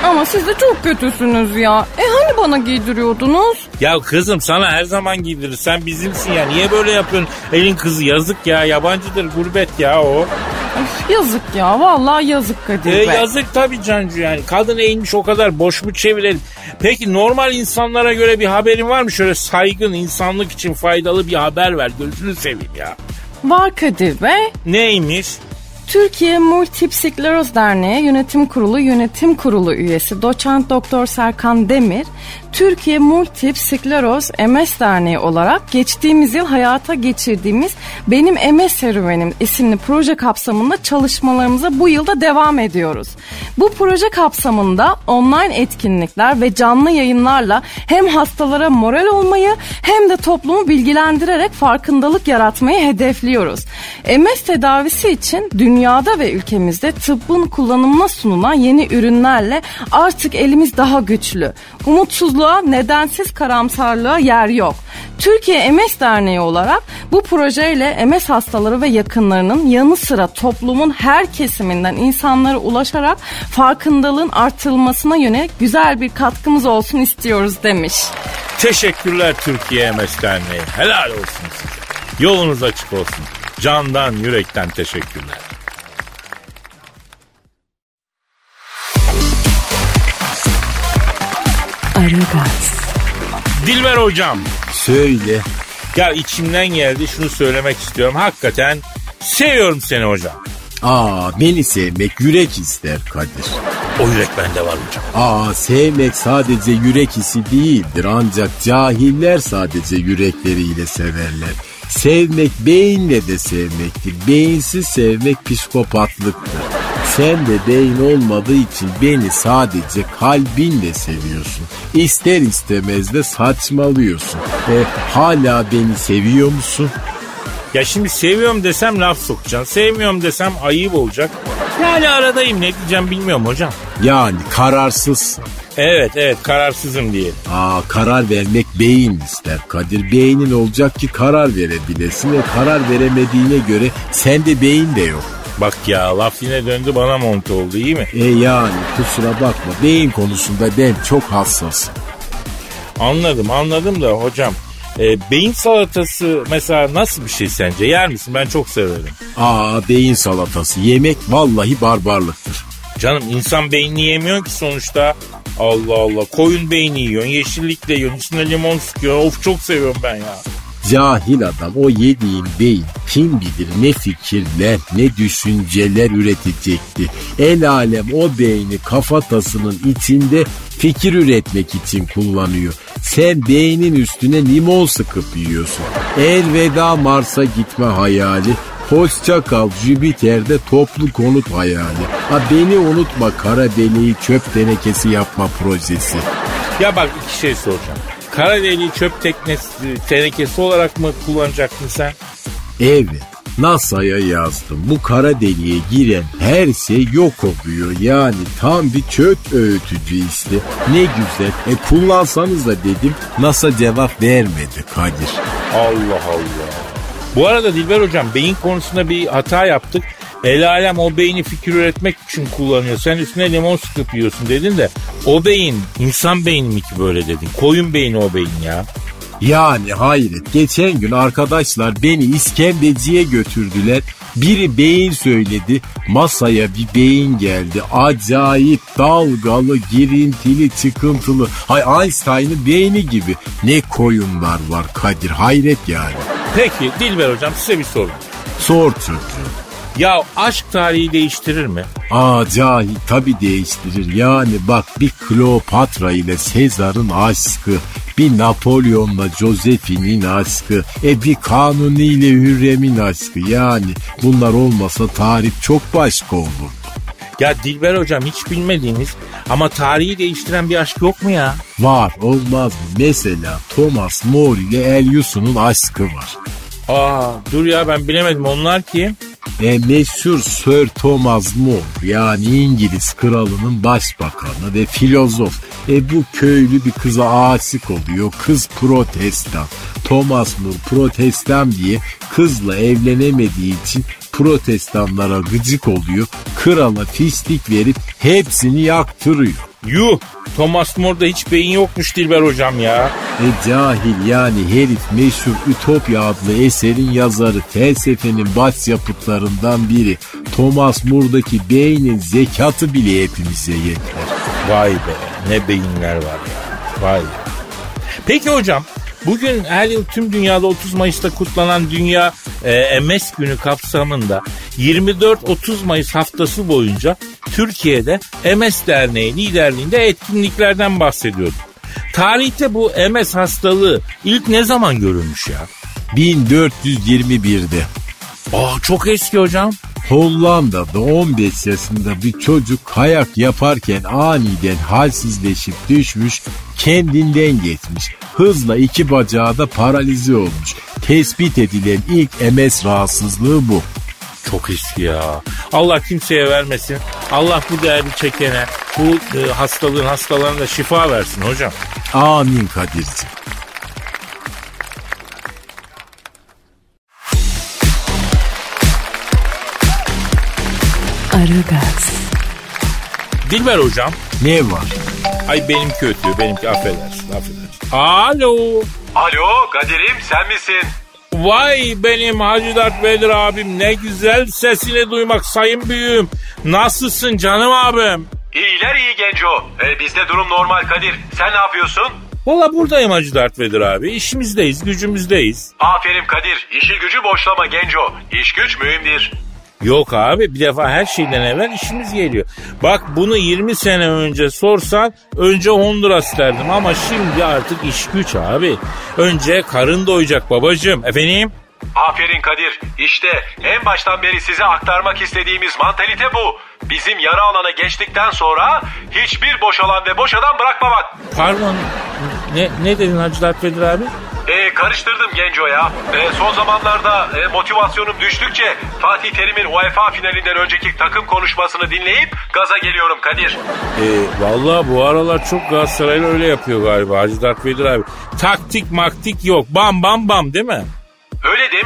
Speaker 2: Ama siz de çok kötüsünüz ya. E hani bana giydiriyordunuz?
Speaker 4: Ya kızım sana her zaman giydirir. Sen bizimsin ya. Niye böyle yapıyorsun? Elin kızı yazık ya. Yabancıdır gurbet ya o.
Speaker 2: Öf, yazık ya vallahi yazık Kadir
Speaker 4: E,
Speaker 2: Bey.
Speaker 4: yazık tabii Cancu yani. Kadın eğilmiş o kadar boş mu çevirelim? Peki normal insanlara göre bir haberin var mı? Şöyle saygın, insanlık için faydalı bir haber ver. Gözünü seveyim ya.
Speaker 2: Var Kadir Bey.
Speaker 4: Neymiş?
Speaker 2: Türkiye Multipsikleroz Derneği Yönetim Kurulu Yönetim Kurulu üyesi doçent doktor Serkan Demir, Türkiye Multipsikleroz MS Derneği olarak geçtiğimiz yıl hayata geçirdiğimiz Benim MS Serüvenim isimli proje kapsamında çalışmalarımıza bu yılda devam ediyoruz. Bu proje kapsamında online etkinlikler ve canlı yayınlarla hem hastalara moral olmayı hem de toplumu bilgilendirerek farkındalık yaratmayı hedefliyoruz. MS tedavisi için dünyada ve ülkemizde tıbbın kullanımına sunulan yeni ürünlerle artık elimiz daha güçlü. Umutsuzluğa, nedensiz karamsarlığa yer yok. Türkiye MS Derneği olarak bu projeyle MS hastaları ve yakınlarının yanı sıra toplumun her kesiminden insanlara ulaşarak farkındalığın artırılmasına yönelik güzel bir katkımız olsun istiyoruz demiş.
Speaker 4: Teşekkürler Türkiye MS Derneği. Helal olsun size. Yolunuz açık olsun. Candan, yürekten teşekkürler.
Speaker 5: Aragaz,
Speaker 4: Dilber hocam.
Speaker 3: Söyle.
Speaker 4: Ya içimden geldi şunu söylemek istiyorum. Hakikaten seviyorum seni hocam.
Speaker 3: Aa beni sevmek yürek ister Kadir.
Speaker 4: O yürek bende var hocam.
Speaker 3: Aa sevmek sadece yürek hissi değildir ancak cahiller sadece yürekleriyle severler. Sevmek beyinle de sevmektir. Beyinsiz sevmek psikopatlıktır. Sen de beyin olmadığı için beni sadece kalbinle seviyorsun. İster istemez de saçmalıyorsun. E, hala beni seviyor musun?
Speaker 4: Ya şimdi seviyorum desem laf sokacaksın. Sevmiyorum desem ayıp olacak. Yani aradayım ne diyeceğim bilmiyorum hocam.
Speaker 3: Yani kararsızsın.
Speaker 4: Evet evet kararsızım diye.
Speaker 3: Aa karar vermek beyin ister Kadir. Beynin olacak ki karar verebilesin ve karar veremediğine göre sende beyin de yok.
Speaker 4: Bak ya laf yine döndü bana monte oldu iyi mi?
Speaker 3: E yani kusura bakma beyin konusunda ben çok hassasım.
Speaker 4: Anladım anladım da hocam. e, beyin salatası mesela nasıl bir şey sence? Yer misin? Ben çok severim.
Speaker 3: Aa beyin salatası yemek vallahi barbarlıktır.
Speaker 4: Canım insan beynini yemiyor ki sonuçta. Allah Allah. Koyun beyni yiyorsun. Yeşillik de yiyorsun. Üstüne limon sıkıyor. Of çok seviyorum ben ya.
Speaker 3: Cahil adam o yediğin beyin kim bilir ne fikirler ne düşünceler üretecekti. El alem o beyni kafatasının içinde fikir üretmek için kullanıyor. Sen beynin üstüne limon sıkıp yiyorsun. Elveda Mars'a gitme hayali. Hoşça kal Jüpiter'de toplu konut hayali. Ha beni unutma kara deliği çöp tenekesi yapma projesi.
Speaker 4: Ya bak iki şey soracağım. Kara deliği çöp teknesi, tenekesi olarak mı kullanacaktın sen?
Speaker 3: Evet. NASA'ya yazdım. Bu kara deliğe giren her şey yok oluyor. Yani tam bir çöp öğütücü işte. Ne güzel. E kullansanız da dedim. NASA cevap vermedi Kadir.
Speaker 4: Allah Allah. Bu arada Dilber hocam beyin konusunda bir hata yaptık. El alem o beyni fikir üretmek için kullanıyor. Sen üstüne limon sıkıp yiyorsun dedin de o beyin insan beyni mi ki böyle dedin? Koyun beyni o beyin ya.
Speaker 3: Yani hayret. Geçen gün arkadaşlar beni iskembeciye götürdüler. Biri beyin söyledi. Masaya bir beyin geldi. Acayip dalgalı, girintili, çıkıntılı. Hay Einstein'ın beyni gibi. Ne koyunlar var Kadir. Hayret yani.
Speaker 4: Peki Dilber hocam size bir soru.
Speaker 3: Sor çocuğum.
Speaker 4: Ya aşk tarihi değiştirir mi?
Speaker 3: Aa cahil tabi değiştirir. Yani bak bir Kleopatra ile Sezar'ın aşkı, bir Napolyon'la Josephine'in aşkı, e bir Kanuni ile Hürrem'in aşkı. Yani bunlar olmasa tarih çok başka olur.
Speaker 4: Ya Dilber hocam hiç bilmediğiniz ama tarihi değiştiren bir aşk yok mu ya?
Speaker 3: Var olmaz mı? Mesela Thomas More ile Elius'un aşkı var.
Speaker 4: Aa dur ya ben bilemedim onlar ki.
Speaker 3: E, meşhur Sir Thomas More yani İngiliz kralının başbakanı ve filozof. E bu köylü bir kıza aşık oluyor. Kız protestan. Thomas More protestan diye kızla evlenemediği için protestanlara gıcık oluyor. Krala fistik verip hepsini yaktırıyor.
Speaker 4: Yuh Thomas More'da hiç beyin yokmuş Dilber hocam ya.
Speaker 3: E cahil yani herif meşhur Ütopya adlı eserin yazarı felsefenin baş yapıtlarından biri. Thomas More'daki beynin zekatı bile hepimize yeter.
Speaker 4: Vay be ne beyinler var ya. Vay. Peki hocam Bugün her yıl tüm dünyada 30 Mayıs'ta kutlanan Dünya e, MS günü kapsamında 24-30 Mayıs haftası boyunca Türkiye'de MS Derneği liderliğinde etkinliklerden bahsediyorduk. Tarihte bu MS hastalığı ilk ne zaman görülmüş ya?
Speaker 3: 1421'de.
Speaker 4: Aa çok eski hocam.
Speaker 3: Hollanda'da 15 yaşında bir çocuk kayak yaparken aniden halsizleşip düşmüş, kendinden geçmiş. Hızla iki bacağı da paralize olmuş. Tespit edilen ilk MS rahatsızlığı bu.
Speaker 4: Çok eski ya. Allah kimseye vermesin. Allah bu değerli çekene, bu e, hastalığın hastalarına da şifa versin hocam.
Speaker 3: Amin Kadir'ciğim.
Speaker 5: Aragaz,
Speaker 4: Dilber hocam.
Speaker 3: Ne var?
Speaker 4: Ay benim kötü, benimki affedersin, affedersin. Alo.
Speaker 6: Alo Kadir'im sen misin?
Speaker 4: Vay benim Hacı Dert Vedir abim ne güzel sesini duymak sayın büyüğüm. Nasılsın canım abim?
Speaker 6: İyiler iyi genco. Ee, bizde durum normal Kadir. Sen ne yapıyorsun?
Speaker 4: Valla buradayım Hacı Dert Vedir abi. İşimizdeyiz, gücümüzdeyiz.
Speaker 6: Aferin Kadir. İşi gücü boşlama genco. İş güç mühimdir.
Speaker 4: Yok abi bir defa her şeyden evvel işimiz geliyor. Bak bunu 20 sene önce sorsan önce Honduras derdim ama şimdi artık iş güç abi. Önce karın doyacak babacığım. Efendim?
Speaker 6: Aferin Kadir. İşte en baştan beri size aktarmak istediğimiz mantalite bu. Bizim yara alana geçtikten sonra hiçbir boşalan ve boş adam bırakmamak.
Speaker 4: Pardon ne, ne dedin Hacı Dert Vedir abi?
Speaker 6: Ee, karıştırdım Genco ya. Ee, son zamanlarda e, motivasyonum düştükçe Fatih Terim'in UEFA finalinden önceki takım konuşmasını dinleyip gaza geliyorum Kadir.
Speaker 4: E, Valla bu aralar çok Galatasaraylı öyle yapıyor galiba Hacı Dert Vedir abi. Taktik maktik yok bam bam bam değil mi?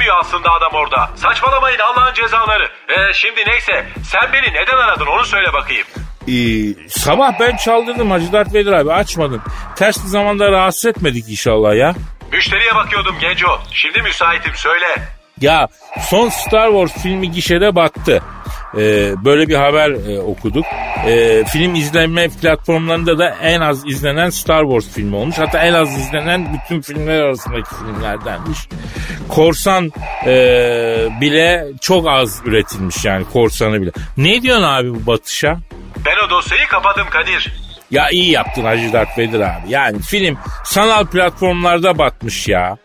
Speaker 6: Demiyor aslında adam orada. Saçmalamayın Allah'ın cezaları. Ee, şimdi neyse sen beni neden aradın onu söyle bakayım.
Speaker 4: Ee, sabah ben çaldırdım Hacı Dert Vedir abi açmadın. Ters bir zamanda rahatsız etmedik inşallah ya.
Speaker 6: Müşteriye bakıyordum Genco. Şimdi müsaitim söyle.
Speaker 4: Ya son Star Wars filmi gişede battı. Ee, böyle bir haber e, okuduk. Ee, film izlenme platformlarında da en az izlenen Star Wars filmi olmuş. Hatta en az izlenen bütün filmler arasındaki filmlerdenmiş. Korsan e, bile çok az üretilmiş yani korsanı bile. Ne diyorsun abi bu batışa?
Speaker 6: Ben o dosyayı kapadım Kadir.
Speaker 4: Ya iyi yaptın Hacı Darth Vader abi. Yani film sanal platformlarda batmış ya.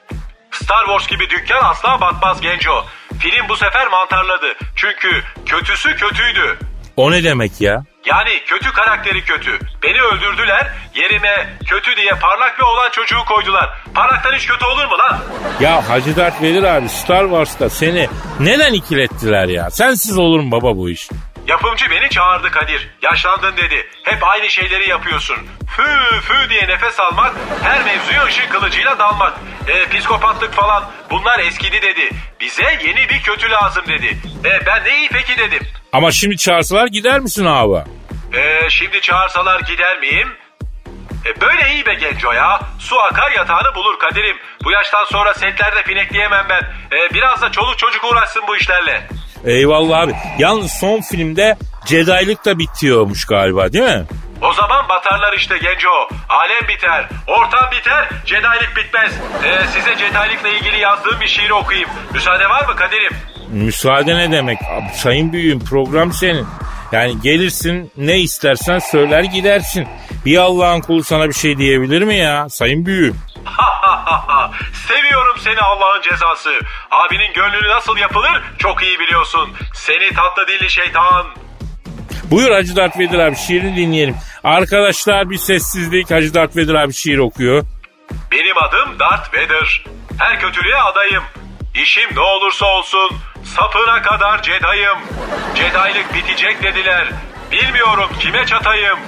Speaker 6: Star Wars gibi dükkan asla batmaz Genco. Film bu sefer mantarladı. Çünkü kötüsü kötüydü.
Speaker 4: O ne demek ya?
Speaker 6: Yani kötü karakteri kötü. Beni öldürdüler. Yerime kötü diye parlak ve olan çocuğu koydular. Parlaktan hiç kötü olur mu lan?
Speaker 4: Ya Hacı Darth Vader abi Star Wars'ta seni neden ikilettiler ya? Sensiz olur mu baba bu iş?
Speaker 6: Yapımcı beni çağırdı Kadir. Yaşlandın dedi. Hep aynı şeyleri yapıyorsun. Fü fü diye nefes almak, her mevzuya ışın kılıcıyla dalmak. E, psikopatlık falan bunlar eskidi dedi. Bize yeni bir kötü lazım dedi. E, ben de iyi peki dedim.
Speaker 4: Ama şimdi çağırsalar gider misin abi?
Speaker 6: E, şimdi çağırsalar gider miyim? E, böyle iyi be Genco ya. Su akar yatağını bulur Kadir'im. Bu yaştan sonra setlerde pinekleyemem ben. E, biraz da çoluk çocuk uğraşsın bu işlerle.
Speaker 4: Eyvallah abi. Yalnız son filmde Jedi'lık da bitiyormuş galiba değil mi?
Speaker 6: O zaman batarlar işte Genco. Alem biter, ortam biter, Jedi'lik bitmez. Ee, size Jedi'likle ilgili yazdığım bir şiiri okuyayım. Müsaade var mı Kadir'im?
Speaker 4: Müsaade ne demek? Abi, sayın büyüğüm program senin. Yani gelirsin ne istersen söyler gidersin. Bir Allah'ın kulu sana bir şey diyebilir mi ya? Sayın büyüğüm.
Speaker 6: Seviyorum seni Allah'ın cezası. Abinin gönlünü nasıl yapılır çok iyi biliyorsun. Seni tatlı dilli şeytan.
Speaker 4: Buyur Hacı Dert Vedir abi şiirini dinleyelim. Arkadaşlar bir sessizlik Hacı Dert Vedir abi şiir okuyor.
Speaker 6: Benim adım Darth Vader. Her kötülüğe adayım. İşim ne olursa olsun sapına kadar Jedi'yım. Jedi'lik bitecek dediler. Bilmiyorum kime çatayım.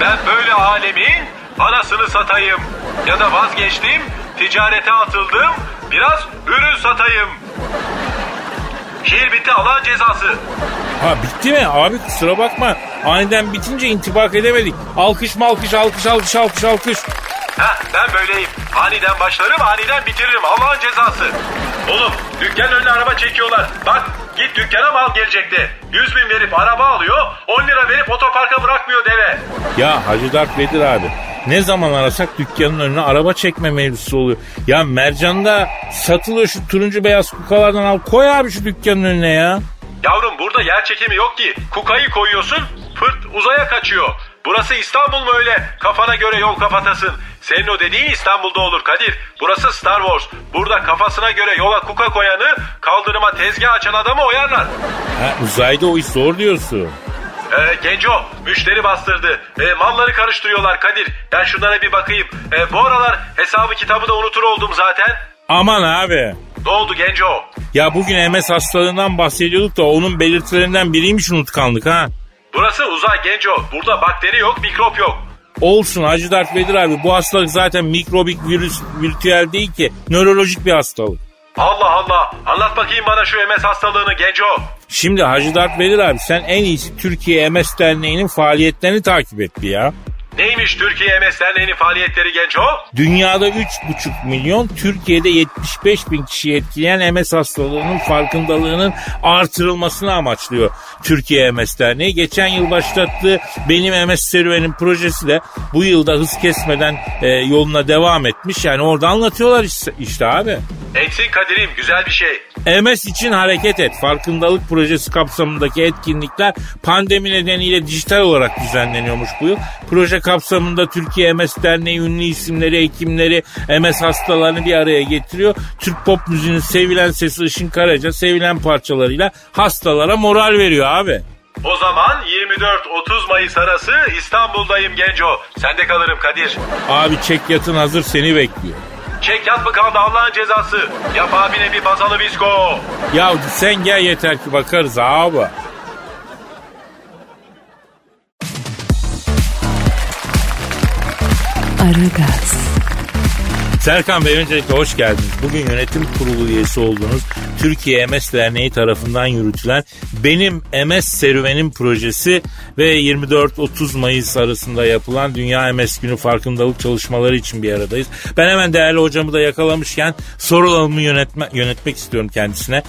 Speaker 6: Ben böyle alemin anasını satayım. Ya da vazgeçtim, ticarete atıldım, biraz ürün satayım. Şiir bitti Allah'ın cezası.
Speaker 4: Ha bitti mi? Abi kusura bakma. Aniden bitince intibak edemedik. Alkış malkış alkış alkış alkış alkış.
Speaker 6: Heh ben böyleyim. Aniden başlarım aniden bitiririm Allah'ın cezası. Oğlum dükkanın önüne araba çekiyorlar. Bak git dükkana mal gelecekti. 100 bin verip araba alıyor 10 lira verip otoparka bırakmıyor deve.
Speaker 4: Ya Hacı Dert Vedir abi ne zaman arasak dükkanın önüne araba çekme mevzusu oluyor. Ya Mercan'da satılıyor şu turuncu beyaz kukalardan al koy abi şu dükkanın önüne ya.
Speaker 6: Yavrum burada yer çekimi yok ki. Kukayı koyuyorsun fırt uzaya kaçıyor. Burası İstanbul mu öyle? Kafana göre yol kapatasın. Senin o dediğin İstanbul'da olur Kadir. Burası Star Wars. Burada kafasına göre yola kuka koyanı kaldırıma tezgah açan adamı oyarlar.
Speaker 4: Ha, uzayda o iş zor diyorsun.
Speaker 6: Ee, Genco müşteri bastırdı. Ee, malları karıştırıyorlar Kadir. Ben şunlara bir bakayım. Ee, bu aralar hesabı kitabı da unutur oldum zaten.
Speaker 4: Aman abi.
Speaker 6: Ne oldu Genco?
Speaker 4: Ya bugün MS hastalığından bahsediyorduk da onun belirtilerinden biriymiş unutkanlık ha.
Speaker 6: Burası uzay Genco. Burada bakteri yok, mikrop yok.
Speaker 4: Olsun Hacı Dert Vedir abi bu hastalık zaten mikrobik virüs virtüel değil ki nörolojik bir hastalık.
Speaker 6: Allah Allah. Anlat bakayım bana şu MS hastalığını Genco.
Speaker 4: Şimdi Hacı Dert Vedir abi sen en iyisi Türkiye MS Derneği'nin faaliyetlerini takip et bir ya.
Speaker 6: Neymiş Türkiye MS Derneği'nin faaliyetleri Genco?
Speaker 4: Dünyada 3,5 milyon, Türkiye'de 75 bin kişiyi etkileyen MS hastalığının farkındalığının artırılmasını amaçlıyor Türkiye MS Derneği. Geçen yıl başlattığı Benim MS Serüvenim projesi de bu yılda hız kesmeden e, yoluna devam etmiş. Yani orada anlatıyorlar işte, işte abi.
Speaker 6: Eksin Kadir'im güzel bir şey.
Speaker 4: MS için hareket et. Farkındalık projesi kapsamındaki etkinlikler pandemi nedeniyle dijital olarak düzenleniyormuş bu yıl. Proje kapsamında Türkiye MS Derneği ünlü isimleri, hekimleri, MS hastalarını bir araya getiriyor. Türk pop müziğinin sevilen sesi Işın Karaca sevilen parçalarıyla hastalara moral veriyor abi.
Speaker 6: O zaman 24-30 Mayıs arası İstanbul'dayım Genco. Sende kalırım Kadir.
Speaker 4: Abi çek yatın hazır seni bekliyor.
Speaker 6: Çek yat mı kaldı Allah'ın cezası? Yap abine bir bazalı visko.
Speaker 4: Ya sen gel yeter ki bakarız abi.
Speaker 5: Aragaz,
Speaker 4: Serkan Bey öncelikle hoş geldiniz. Bugün yönetim kurulu üyesi olduğunuz Türkiye MS Derneği tarafından yürütülen benim MS serüvenim projesi ve 24-30 Mayıs arasında yapılan Dünya MS Günü farkındalık çalışmaları için bir aradayız. Ben hemen değerli hocamı da yakalamışken sorularımı yönetme, yönetmek istiyorum kendisine.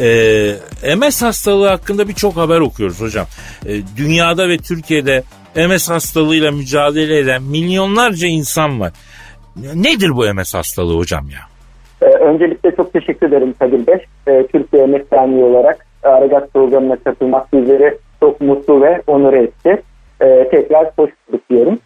Speaker 4: Ee, MS hastalığı hakkında birçok haber okuyoruz hocam. Ee, dünyada ve Türkiye'de MS hastalığıyla mücadele eden milyonlarca insan var. Nedir bu MS hastalığı hocam ya?
Speaker 7: Ee, öncelikle çok teşekkür ederim Kadir Bey. Ee, Türkiye MS Derneği olarak Aragaz programına katılmak bizleri çok mutlu ve onur etti. Ee, tekrar hoş bulduk diyorum.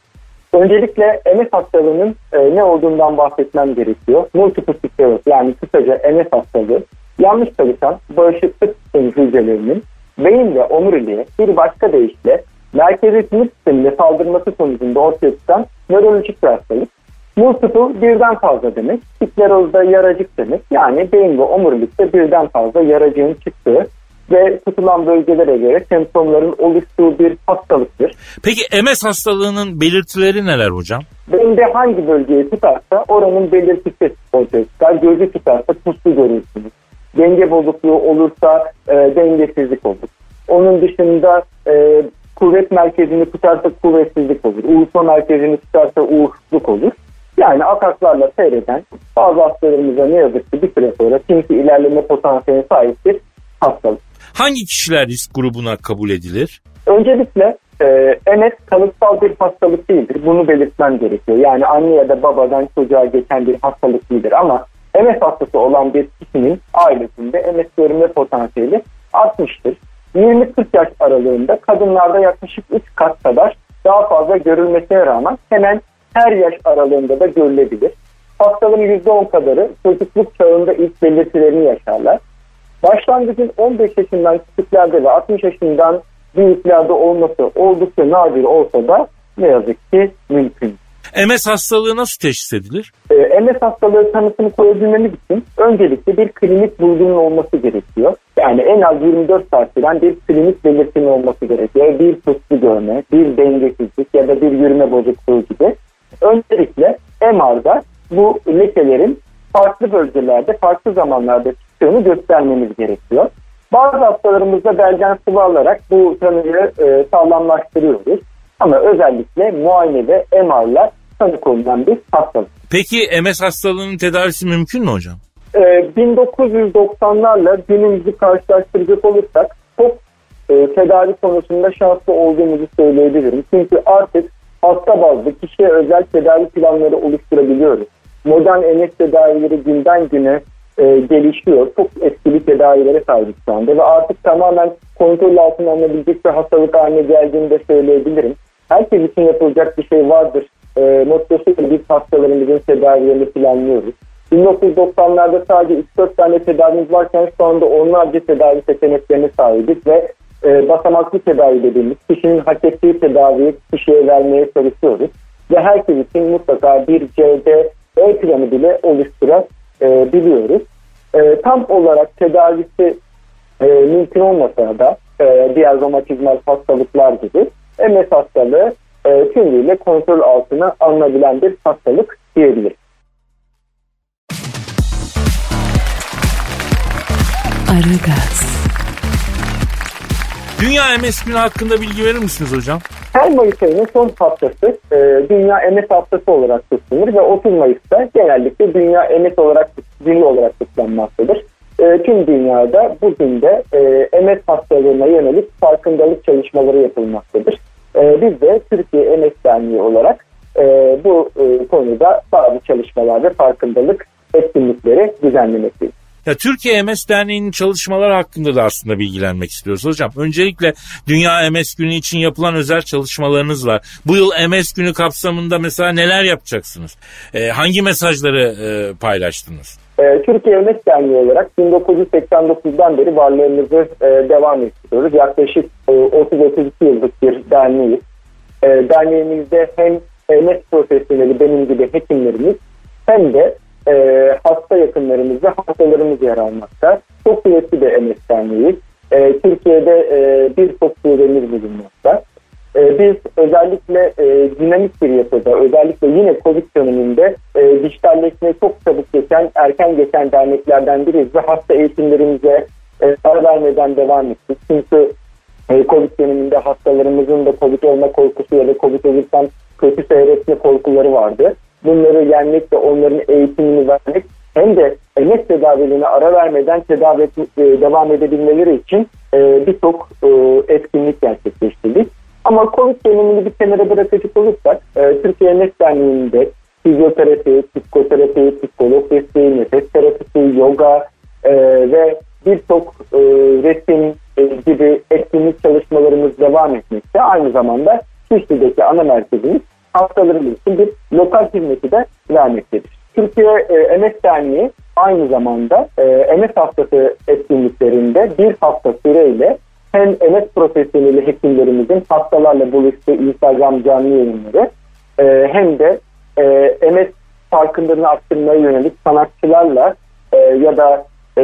Speaker 7: Öncelikle MS hastalığının e, ne olduğundan bahsetmem gerekiyor. Multiple sclerosis yani kısaca MS hastalığı yanlış çalışan bağışıklık hücrelerinin beyin ve omuriliğe bir başka deyişle merkezi sinir sistemine saldırması sonucunda ortaya çıkan nörolojik bir hastalık. Multiple birden fazla demek. Sklerozda yaracık demek. Yani beyin ve omurilikte birden fazla yaracığın çıktığı ve tutulan bölgelere göre semptomların oluştuğu bir hastalıktır.
Speaker 4: Peki MS hastalığının belirtileri neler hocam?
Speaker 7: Beyinde hangi bölgeyi tutarsa oranın belirtisi ortaya çıkar. Gözü tutarsa puslu görürsünüz. Denge bozukluğu olursa e, dengesizlik olur. Onun dışında e, kuvvet merkezini tutarsa kuvvetsizlik olur. Uğurtma merkezini tutarsa uğursuzluk olur. Yani ataklarla seyreden bazı hastalarımıza ne yazık ki bir süre sonra sinsi ilerleme potansiyeline sahip bir hastalık.
Speaker 4: Hangi kişiler risk grubuna kabul edilir?
Speaker 7: Öncelikle e, MS kalıtsal bir hastalık değildir. Bunu belirtmem gerekiyor. Yani anne ya da babadan çocuğa geçen bir hastalık değildir ama MS hastası olan bir kişinin ailesinde MS görünme potansiyeli artmıştır. 20-40 yaş aralığında kadınlarda yaklaşık 3 kat kadar daha fazla görülmesine rağmen hemen her yaş aralığında da görülebilir. Hastalığın %10 kadarı çocukluk çağında ilk belirtilerini yaşarlar. Başlangıcın 15 yaşından küçüklerde ve 60 yaşından büyüklerde olması oldukça nadir olsa da ne yazık ki mümkün.
Speaker 4: MS hastalığı nasıl teşhis edilir?
Speaker 7: Ee, MS hastalığı tanısını koyabilmemiz için öncelikle bir klinik bulgunun olması gerekiyor. Yani en az 24 saat süren bir klinik belirtinin olması gerekiyor. Bir puslu görme, bir dengesizlik ya da bir yürüme bozukluğu gibi. Öncelikle MR'da bu lekelerin farklı bölgelerde, farklı zamanlarda çıktığını göstermemiz gerekiyor. Bazı hastalarımızda belgen sıvı alarak bu tanıyı e, sağlamlaştırıyoruz. Ama özellikle muayene ve MR'la tanı konulan bir hastalık.
Speaker 4: Peki MS hastalığının tedavisi mümkün mü hocam?
Speaker 7: Ee, 1990'larla günümüzü karşılaştıracak olursak çok e, tedavi konusunda şanslı olduğumuzu söyleyebilirim. Çünkü artık hasta bazlı kişiye özel tedavi planları oluşturabiliyoruz. Modern MS tedavileri günden güne e, gelişiyor. Çok etkili tedavilere sahip şu anda ve artık tamamen kontrol altına alınabilecek bir hastalık haline geldiğini de söyleyebilirim. Herkes için yapılacak bir şey vardır. E, mottosuyla biz hastalarımızın tedavilerini planlıyoruz. 1990'larda sadece 3-4 tane tedavimiz varken şu anda onlarca tedavi seçeneklerine sahibiz ve e, basamaklı tedavi dediğimiz kişinin hak ettiği tedaviyi kişiye vermeye çalışıyoruz. Ve herkes için mutlaka bir CD E planı bile oluşturabiliyoruz. E, tam olarak tedavisi e, mümkün olmasa da e, diğer romatizmal hastalıklar gibi MS hastalığı e, tümüyle kontrol altına alınabilen bir hastalık diyebiliriz.
Speaker 5: Aragaz,
Speaker 4: Dünya MS günü hakkında bilgi verir misiniz hocam?
Speaker 7: Her Mayıs ayının son haftası e, Dünya MS haftası olarak kutlanır ve 30 Mayıs'ta genellikle Dünya MS olarak günü olarak kutlanmaktadır. E, tüm dünyada bugün de e, MS hastalığına yönelik farkındalık çalışmaları yapılmaktadır. E, biz de Türkiye MS Derneği olarak e, bu e, konuda bazı çalışmalar ve farkındalık etkinlikleri düzenlemekteyiz.
Speaker 4: Ya Türkiye MS Derneği'nin çalışmaları hakkında da aslında bilgilenmek istiyoruz hocam. Öncelikle Dünya MS Günü için yapılan özel çalışmalarınız var. Bu yıl MS Günü kapsamında mesela neler yapacaksınız? Ee, hangi mesajları e, paylaştınız?
Speaker 7: Ee, Türkiye MS Derneği olarak 1989'dan beri varlığımızı e, devam ettiriyoruz. Yaklaşık e, 30-32 yıllık bir derneğiz. E, derneğimizde hem MS profesyoneli benim gibi hekimlerimiz hem de e, hasta yakınlarımız ve hastalarımız yer almakta. Çok kuvvetli bir MS Derneği'yiz. E, Türkiye'de e, birçok şubemiz bulunmakta. E, biz özellikle e, dinamik bir yapıda, özellikle yine Covid döneminde e, dijitalleşmeye çok çabuk geçen, erken geçen derneklerden biriyiz ve hasta eğitimlerimize e, ara vermeden devam ettik. Çünkü e, Covid döneminde hastalarımızın da Covid olma korkusu ya da Covid olursan kötü seyretme korkuları vardı. Bunları yenmek ve onların eğitimini vermek hem de MS tedavilerine ara vermeden tedavi e, devam edebilmeleri için e, birçok e, etkinlik gerçekleştirdik. Ama Covid dönemini bir kenara bırakacak olursak e, Türkiye MS Derneği'nde fizyoterapi, psikoterapi, psikolog desteği, nefes terapisi, yoga e, ve birçok e, resim e, gibi etkinlik çalışmalarımız devam etmekte. Aynı zamanda Şişli'deki ana merkezimiz hastalarımız için bir lokal hizmeti de vermektedir. Türkiye e, MS Derneği aynı zamanda e, MS hastası etkinliklerinde bir hafta süreyle hem MS profesyoneli hekimlerimizin hastalarla buluştuğu Instagram canlı yayınları e, hem de e, MS farkındalığını arttırmaya yönelik sanatçılarla e, ya da e,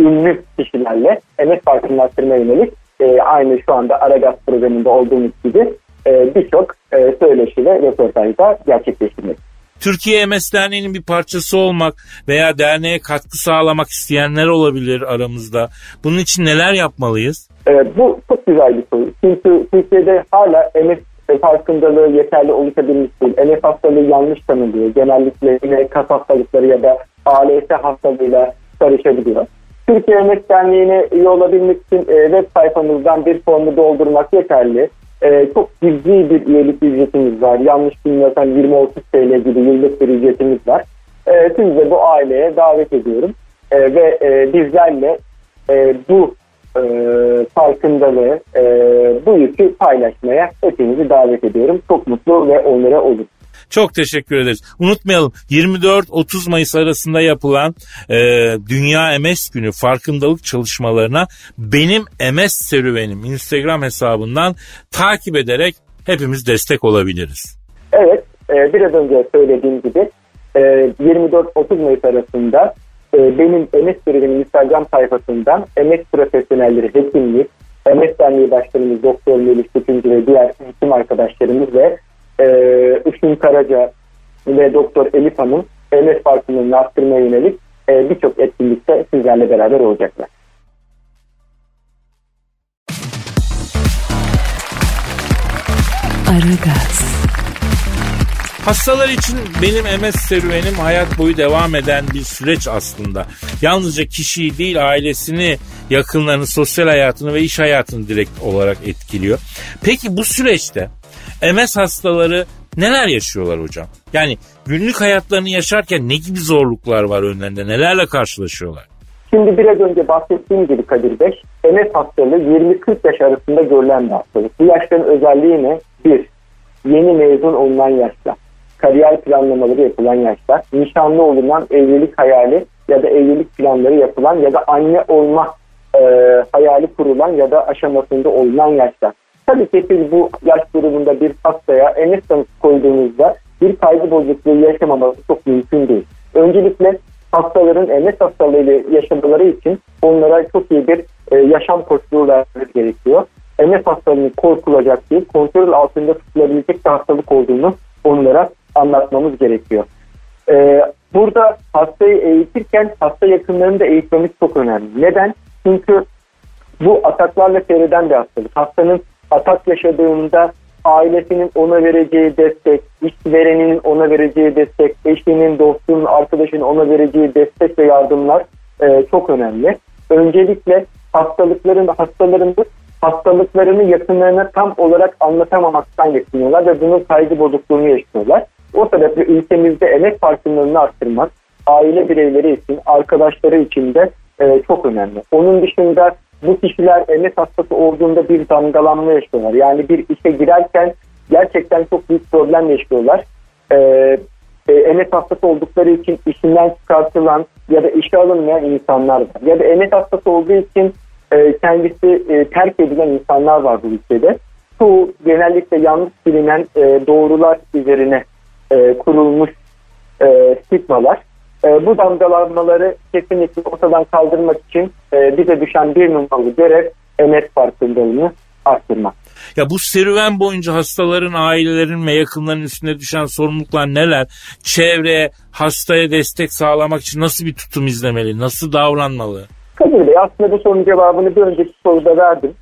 Speaker 7: ünlü kişilerle MS farkındalığını arttırmaya yönelik e, aynı şu anda Aragaz programında olduğumuz gibi e, birçok e, söyleşi ve röportajda gerçekleştirmek.
Speaker 4: Türkiye MS Derneği'nin bir parçası olmak veya derneğe katkı sağlamak isteyenler olabilir aramızda. Bunun için neler yapmalıyız?
Speaker 7: Evet, bu çok güzel bir soru. Çünkü Türkiye'de hala MS farkındalığı yeterli oluşabilmiş değil. MS hastalığı yanlış tanınıyor. Genellikle yine kas hastalıkları ya da ALS hastalığıyla karışabiliyor. Türkiye MS Derneği'ne üye olabilmek için e, web sayfamızdan bir formu doldurmak yeterli. E, çok cüzi bir üyelik ücretimiz var. Yanlış bilmiyorsam 20-30 TL gibi yıllık bir ücretimiz var. E, siz de bu aileye davet ediyorum. E, ve e, bizlerle e, bu e, farkındalığı, e, bu yükü paylaşmaya hepinizi davet ediyorum. Çok mutlu ve onlara olur.
Speaker 4: Çok teşekkür ederiz. Unutmayalım 24-30 Mayıs arasında yapılan e, Dünya MS Günü farkındalık çalışmalarına benim MS serüvenim Instagram hesabından takip ederek hepimiz destek olabiliriz.
Speaker 7: Evet e, biraz önce söylediğim gibi e, 24-30 Mayıs arasında e, benim MS serüvenim Instagram sayfasından MS profesyonelleri hekimlik, MS Derneği Başkanımız Doktor Melih Tutuncu ve diğer hekim arkadaşlarımız ve e, Işın Karaca ve Doktor Elif Hanım MS farkındalığını arttırmaya yönelik e, birçok etkinlikte sizlerle beraber olacaklar.
Speaker 5: Aragaz,
Speaker 4: Hastalar için benim MS serüvenim hayat boyu devam eden bir süreç aslında. Yalnızca kişiyi değil ailesini, yakınlarını, sosyal hayatını ve iş hayatını direkt olarak etkiliyor. Peki bu süreçte MS hastaları neler yaşıyorlar hocam? Yani günlük hayatlarını yaşarken ne gibi zorluklar var önlerinde? Nelerle karşılaşıyorlar?
Speaker 7: Şimdi biraz önce bahsettiğim gibi Kadir Bey, MS hastalığı 20-40 yaş arasında görülen bir hastalık. Bu yaşların özelliği ne? Bir, yeni mezun olunan yaşlar, kariyer planlamaları yapılan yaşlar, nişanlı olunan evlilik hayali ya da evlilik planları yapılan ya da anne olma e, hayali kurulan ya da aşamasında olunan yaşlar. Tabii ki siz bu yaş grubunda bir hastaya tanısı koyduğunuzda bir kaygı bozukluğu yaşamaması çok mümkün değil. Öncelikle hastaların MS hastalığıyla yaşamaları için onlara çok iyi bir e, yaşam koçluğu vermemiz gerekiyor. MS hastalığının korkulacak değil, kontrol altında tutulabilecek bir hastalık olduğunu onlara anlatmamız gerekiyor. E, burada hastayı eğitirken hasta yakınlarını da eğitmemiz çok önemli. Neden? Çünkü bu ataklarla seyreden bir hastalık. Hastanın atak yaşadığında ailesinin ona vereceği destek, işvereninin ona vereceği destek, eşinin, dostunun, arkadaşının ona vereceği destek ve yardımlar e, çok önemli. Öncelikle hastalıkların hastalarımız hastalıklarını yakınlarına tam olarak anlatamamaktan yakınıyorlar ve bunun kaygı bozukluğunu yaşıyorlar. O sebeple ülkemizde emek farkındalığını arttırmak aile bireyleri için, arkadaşları için de e, çok önemli. Onun dışında bu kişiler MS hastası olduğunda bir damgalanma yaşıyorlar. Yani bir işe girerken gerçekten çok büyük problem yaşıyorlar. Ee, e, MS hastası oldukları için işinden çıkartılan ya da işe alınmayan insanlar var. Ya da MS hastası olduğu için e, kendisi e, terk edilen insanlar var bu ülkede. Bu genellikle yanlış bilinen e, doğrular üzerine e, kurulmuş e, stigmalar. E, bu damgalanmaları kesinlikle ortadan kaldırmak için e, bize düşen bir numaralı görev MS farkındalığını arttırmak.
Speaker 4: Ya bu serüven boyunca hastaların, ailelerin ve yakınların üstüne düşen sorumluluklar neler? Çevreye, hastaya destek sağlamak için nasıl bir tutum izlemeli? Nasıl davranmalı?
Speaker 7: Kadir Bey aslında bu sorunun cevabını bir önceki soruda verdim.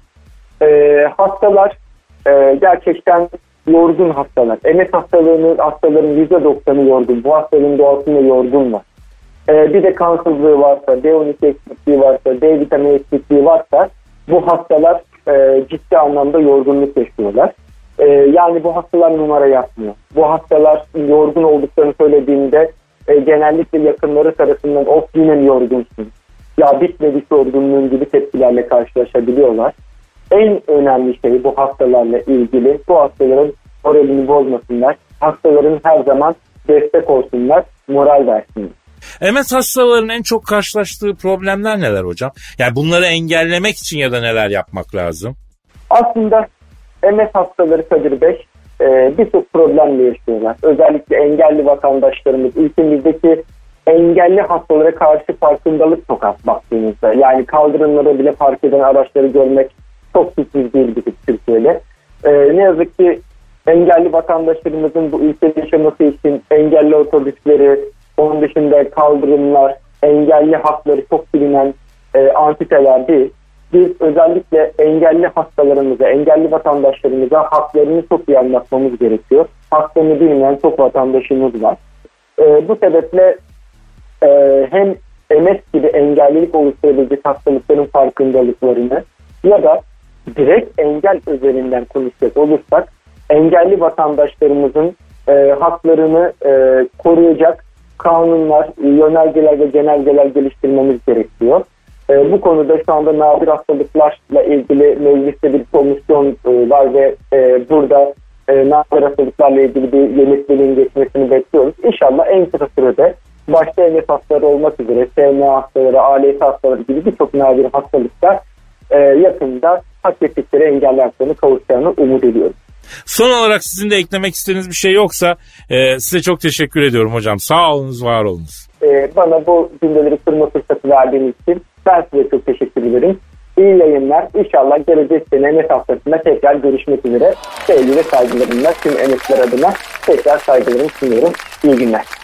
Speaker 7: Ee, hastalar e, gerçekten yorgun hastalar. MS hastalığının hastaların %90'ı yorgun. Bu hastalığın doğasında yorgun var. Ee, bir de kansızlığı varsa, B12 eksikliği varsa, D vitamini eksikliği varsa bu hastalar e, ciddi anlamda yorgunluk yaşıyorlar. E, yani bu hastalar numara yapmıyor. Bu hastalar yorgun olduklarını söylediğinde e, genellikle yakınları tarafından of yine mi yorgunsun? Ya bitmedi yorgunluğun gibi tepkilerle karşılaşabiliyorlar. En önemli şey bu hastalarla ilgili bu hastaların moralini bozmasınlar. Hastaların her zaman destek olsunlar, moral versinler.
Speaker 4: MS hastalarının en çok karşılaştığı problemler neler hocam? Yani bunları engellemek için ya da neler yapmak lazım?
Speaker 7: Aslında MS hastaları Kadir Bey e, birçok problemle yaşıyorlar. Özellikle engelli vatandaşlarımız ülkemizdeki engelli hastalara karşı farkındalık çok az baktığımızda. Yani kaldırımlara bile park eden araçları görmek çok sürpriz değil bir Türkiye'de. E, ne yazık ki engelli vatandaşlarımızın bu ülkede yaşaması için engelli otobüsleri, onun dışında kaldırımlar, engelli hakları çok bilinen e, antiteler değil. Biz özellikle engelli hastalarımıza, engelli vatandaşlarımıza haklarını çok iyi anlatmamız gerekiyor. Haklarını bilmeyen çok vatandaşımız var. E, bu sebeple e, hem MS gibi engellilik oluşturabilecek hastalıkların farkındalıklarını ya da direkt engel üzerinden konuşacak olursak engelli vatandaşlarımızın e, haklarını e, koruyacak kanunlar, yönergeler ve genelgeler geliştirmemiz gerekiyor. E, bu konuda şu anda nadir hastalıklarla ilgili mecliste bir komisyon e, var ve e, burada e, nadir hastalıklarla ilgili bir yönetmeliğin geçmesini bekliyoruz. İnşallah en kısa sürede başta MS hastaları olmak üzere SMA hastaları, ALS hastaları gibi birçok nadir hastalıklar e, yakında hak ettikleri haklarını kavuşacağını umut ediyoruz.
Speaker 4: Son olarak sizin de eklemek istediğiniz bir şey yoksa e, size çok teşekkür ediyorum hocam. Sağ olunuz, var olunuz.
Speaker 7: E, bana bu cümleleri kurma fırsatı verdiğiniz için ben size çok teşekkür ederim. İyi yayınlar. İnşallah gelecek sene emek haftasında tekrar görüşmek üzere. Sevgi ve saygılarımla tüm emekler adına tekrar saygılarımı sunuyorum. İyi günler.